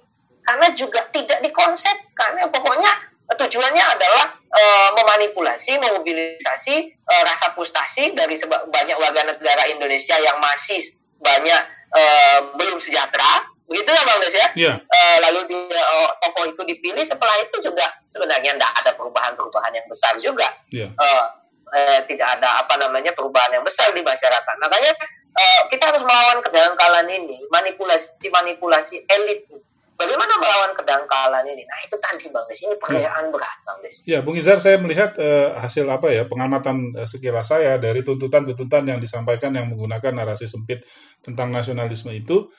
karena juga tidak dikonsepkan. Ya, pokoknya eh, tujuannya adalah eh, memanipulasi, memobilisasi eh, rasa frustasi dari banyak warga negara Indonesia yang masih banyak eh, belum sejahtera, begitu ya Bang Des ya? Iya. Eh, lalu dia eh, tokoh itu dipilih, setelah itu juga sebenarnya tidak ada perubahan-perubahan yang besar juga. Iya. Eh, eh, tidak ada apa namanya perubahan yang besar di masyarakat. Makanya eh, kita harus melawan kedangkalan ini, manipulasi-manipulasi elit. Bagaimana melawan kedangkalan ini? Nah itu tadi Bang Des, ini perayaan berat Bang Des. Ya, Bung Izar, saya melihat eh, hasil apa ya pengamatan eh, sekilas saya dari tuntutan-tuntutan yang disampaikan yang menggunakan narasi sempit tentang nasionalisme itu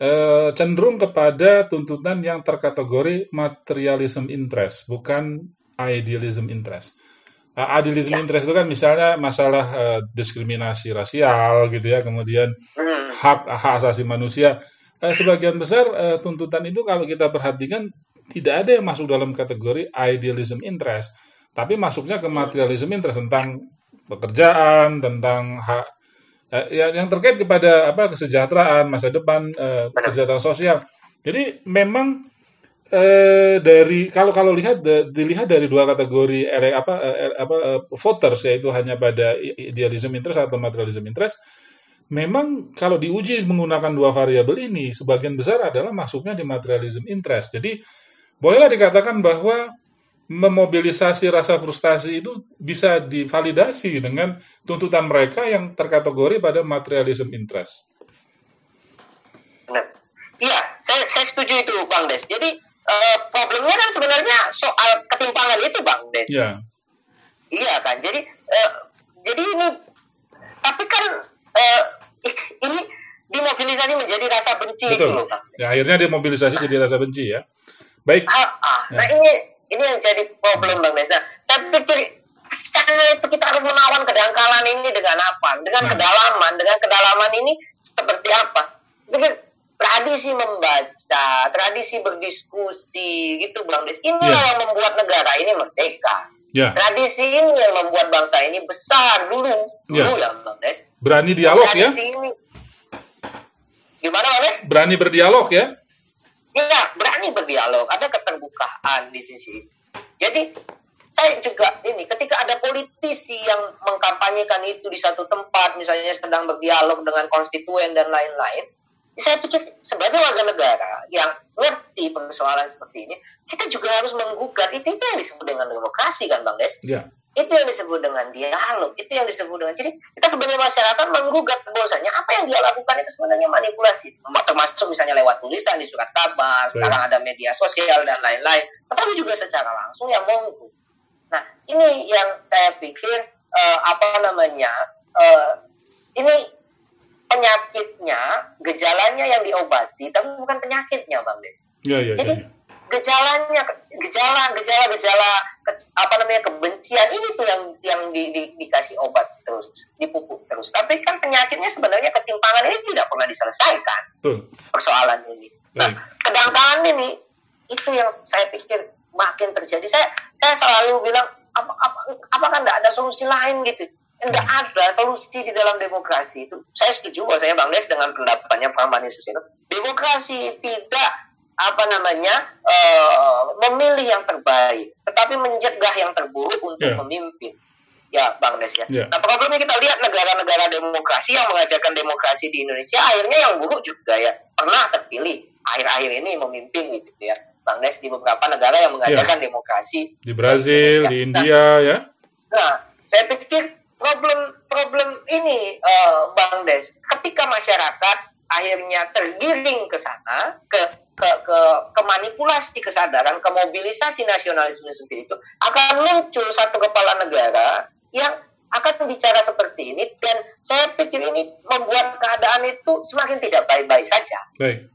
eh, cenderung kepada tuntutan yang terkategori materialism interest, bukan idealism interest. Uh, idealism interest itu kan misalnya masalah eh, diskriminasi rasial gitu ya, kemudian Hmm. hak hak asasi manusia. Eh, sebagian besar eh, tuntutan itu kalau kita perhatikan tidak ada yang masuk dalam kategori idealism interest, tapi masuknya ke materialism interest tentang pekerjaan, tentang hak eh, yang, yang terkait kepada apa kesejahteraan masa depan, eh, kesejahteraan sosial. Jadi memang eh, dari kalau kalau lihat da- dilihat dari dua kategori ele- apa eh, apa eh, voters yaitu hanya pada i- idealism interest atau materialism interest memang kalau diuji menggunakan dua variabel ini, sebagian besar adalah masuknya di materialism interest. Jadi, bolehlah dikatakan bahwa memobilisasi rasa frustasi itu bisa divalidasi dengan tuntutan mereka yang terkategori pada materialism interest. Benar. Iya, saya, saya setuju itu Bang Des. Jadi eh, problemnya kan sebenarnya soal ketimpangan itu Bang Des. Ya, Iya kan. Jadi eh, jadi ini tapi kan eh, ik- ini dimobilisasi menjadi rasa benci itu betul. loh Bang. Ya, akhirnya demobilisasi jadi rasa benci ya. Baik, Ah, ah. Nah Ya. ini ini yang jadi problem Bang Des. Nah, saya pikir secara itu kita harus melawan kedangkalan ini dengan apa? Dengan Nah. kedalaman, dengan kedalaman ini seperti apa? Pikir tradisi membaca, tradisi berdiskusi gitu Bang Des. Ini Ya. yang membuat negara ini merdeka. ya, Tradisi ini yang membuat bangsa ini besar dulu, dulu ya, Bang Des. berani dialog ya, Tradisi ini gimana Bang Des? berani berdialog ya. Iya, berani berdialog, ada keterbukaan di sisi. Jadi saya juga ini ketika ada politisi yang mengkampanyekan itu di satu tempat, misalnya sedang berdialog dengan konstituen dan lain-lain, saya pikir sebagai warga negara yang ngerti persoalan seperti ini, kita juga harus menggugat. Itu itu yang disebut dengan demokrasi kan, Bang Des? Ya, itu yang disebut dengan dialog itu yang disebut dengan jadi kita sebagai masyarakat menggugat bahwasanya apa yang dia lakukan itu sebenarnya manipulasi termasuk misalnya lewat tulisan di surat kabar Baik. sekarang ada media sosial dan lain-lain tetapi juga secara langsung yang monggo nah ini yang saya pikir eh, apa namanya eh, ini penyakitnya gejalanya yang diobati tapi bukan penyakitnya bang Des ya, ya, ya. jadi ya. Gejalanya gejala gejala gejala ke- apa namanya kebencian ini tuh yang yang di, di- dikasih obat terus dipupuk terus. Tapi kan penyakitnya sebenarnya ketimpangan ini tidak pernah diselesaikan. Betul. persoalan ini. Nah kedangkalan ini itu yang saya pikir makin terjadi. Saya saya selalu bilang apa apa apakah tidak ada solusi lain gitu? Tidak ada solusi di dalam demokrasi itu. Saya setuju bahwa saya bang Des dengan pendapatnya Pak Mani Susilo. Demokrasi tidak apa namanya eh, memilih yang terbaik tetapi mencegah yang terburuk untuk Ya. memimpin ya bang Des ya Ya. nah problemnya kita lihat negara-negara demokrasi yang mengajarkan demokrasi di Indonesia akhirnya yang buruk juga ya pernah terpilih akhir-akhir ini memimpin gitu ya bang Des di beberapa negara yang mengajarkan demokrasi Di Brazil, di Nah, India ya. Nah, saya pikir problem problem ini eh, Bang Des, ketika masyarakat akhirnya tergiring ke sana, ke ke ke, ke manipulasi kesadaran, ke mobilisasi nasionalisme seperti itu, akan muncul satu kepala negara yang akan bicara seperti ini dan saya pikir ini membuat keadaan itu semakin tidak baik-baik saja Baik.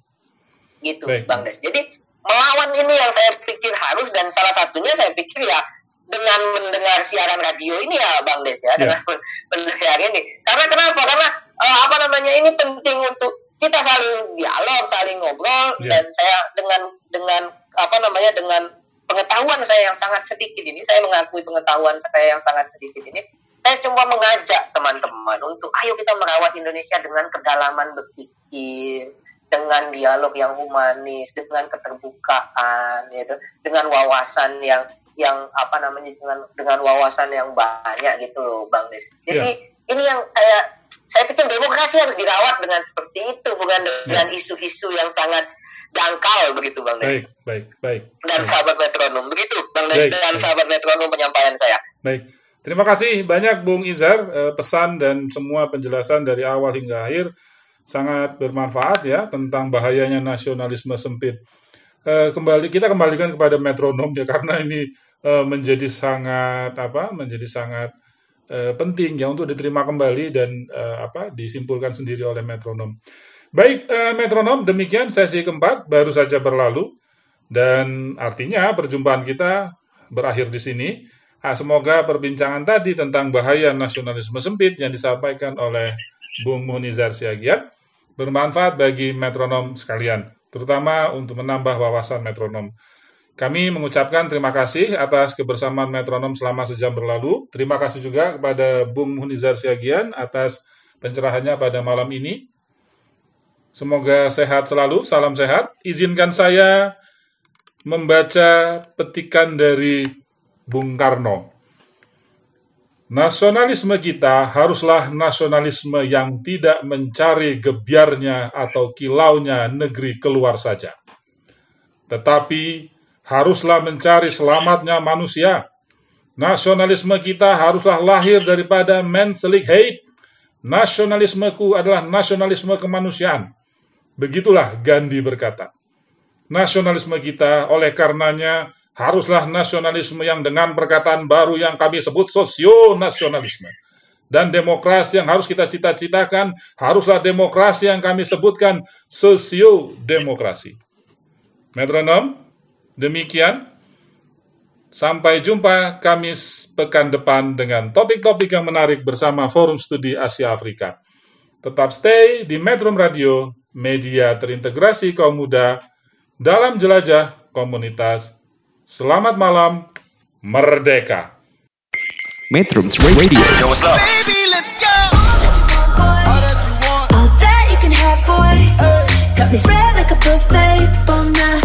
gitu Baik. Bang Des. Jadi melawan ini yang saya pikir harus dan salah satunya saya pikir ya dengan mendengar siaran radio ini ya Bang Des ya, Ya. dengan mendengar ini. Karena kenapa? Karena eh, apa namanya ini penting untuk kita saling dialog, saling ngobrol Ya. dan saya dengan dengan apa namanya dengan pengetahuan saya yang sangat sedikit ini, saya mengakui pengetahuan saya yang sangat sedikit ini, saya cuma mengajak teman-teman untuk ayo kita merawat Indonesia dengan kedalaman berpikir, dengan dialog yang humanis, dengan keterbukaan, gitu, dengan wawasan yang yang apa namanya dengan dengan wawasan yang banyak gitu loh, Bang Des. Jadi ini yang kayak saya pikir demokrasi harus dirawat dengan seperti itu bukan Ya. dengan isu-isu yang sangat dangkal begitu bang Des Baik, baik, baik. dan Baik. sahabat metronom begitu bang Des Baik, dan baik. sahabat metronom penyampaian saya Baik. Terima kasih banyak Bung Izar eh, pesan dan semua penjelasan dari awal hingga akhir sangat bermanfaat ya tentang bahayanya nasionalisme sempit. Eh, kembali kita kembalikan kepada metronom ya karena ini eh, menjadi sangat apa? menjadi sangat eh, penting ya untuk diterima kembali dan eh, apa? disimpulkan sendiri oleh metronom. Baik, eh, metronom demikian sesi keempat baru saja berlalu dan artinya perjumpaan kita berakhir di sini. Ah, semoga perbincangan tadi tentang bahaya nasionalisme sempit yang disampaikan oleh Bung Munizar Siagian bermanfaat bagi metronom sekalian, terutama untuk menambah wawasan metronom. Kami mengucapkan terima kasih atas kebersamaan metronom selama sejam berlalu. Terima kasih juga kepada Bung Munizar Siagian atas pencerahannya pada malam ini. Semoga sehat selalu, salam sehat. Izinkan saya membaca petikan dari Bung Karno. Nasionalisme kita haruslah nasionalisme yang tidak mencari gebiarnya atau kilaunya negeri keluar saja. Tetapi haruslah mencari selamatnya manusia. Nasionalisme kita haruslah lahir daripada menselijk hate. Nasionalismeku adalah nasionalisme kemanusiaan. Begitulah Gandhi berkata. Nasionalisme kita oleh karenanya haruslah nasionalisme yang dengan perkataan baru yang kami sebut sosio-nasionalisme. Dan demokrasi yang harus kita cita-citakan haruslah demokrasi yang kami sebutkan sosio-demokrasi. Metronom, demikian. Sampai jumpa Kamis pekan depan dengan topik-topik yang menarik bersama Forum Studi Asia Afrika. Tetap stay di Metro Radio, media terintegrasi kaum muda dalam jelajah komunitas. Selamat malam, merdeka. Metrums Radio All that you can have, boy. Got me spread like a buffet. Bon now.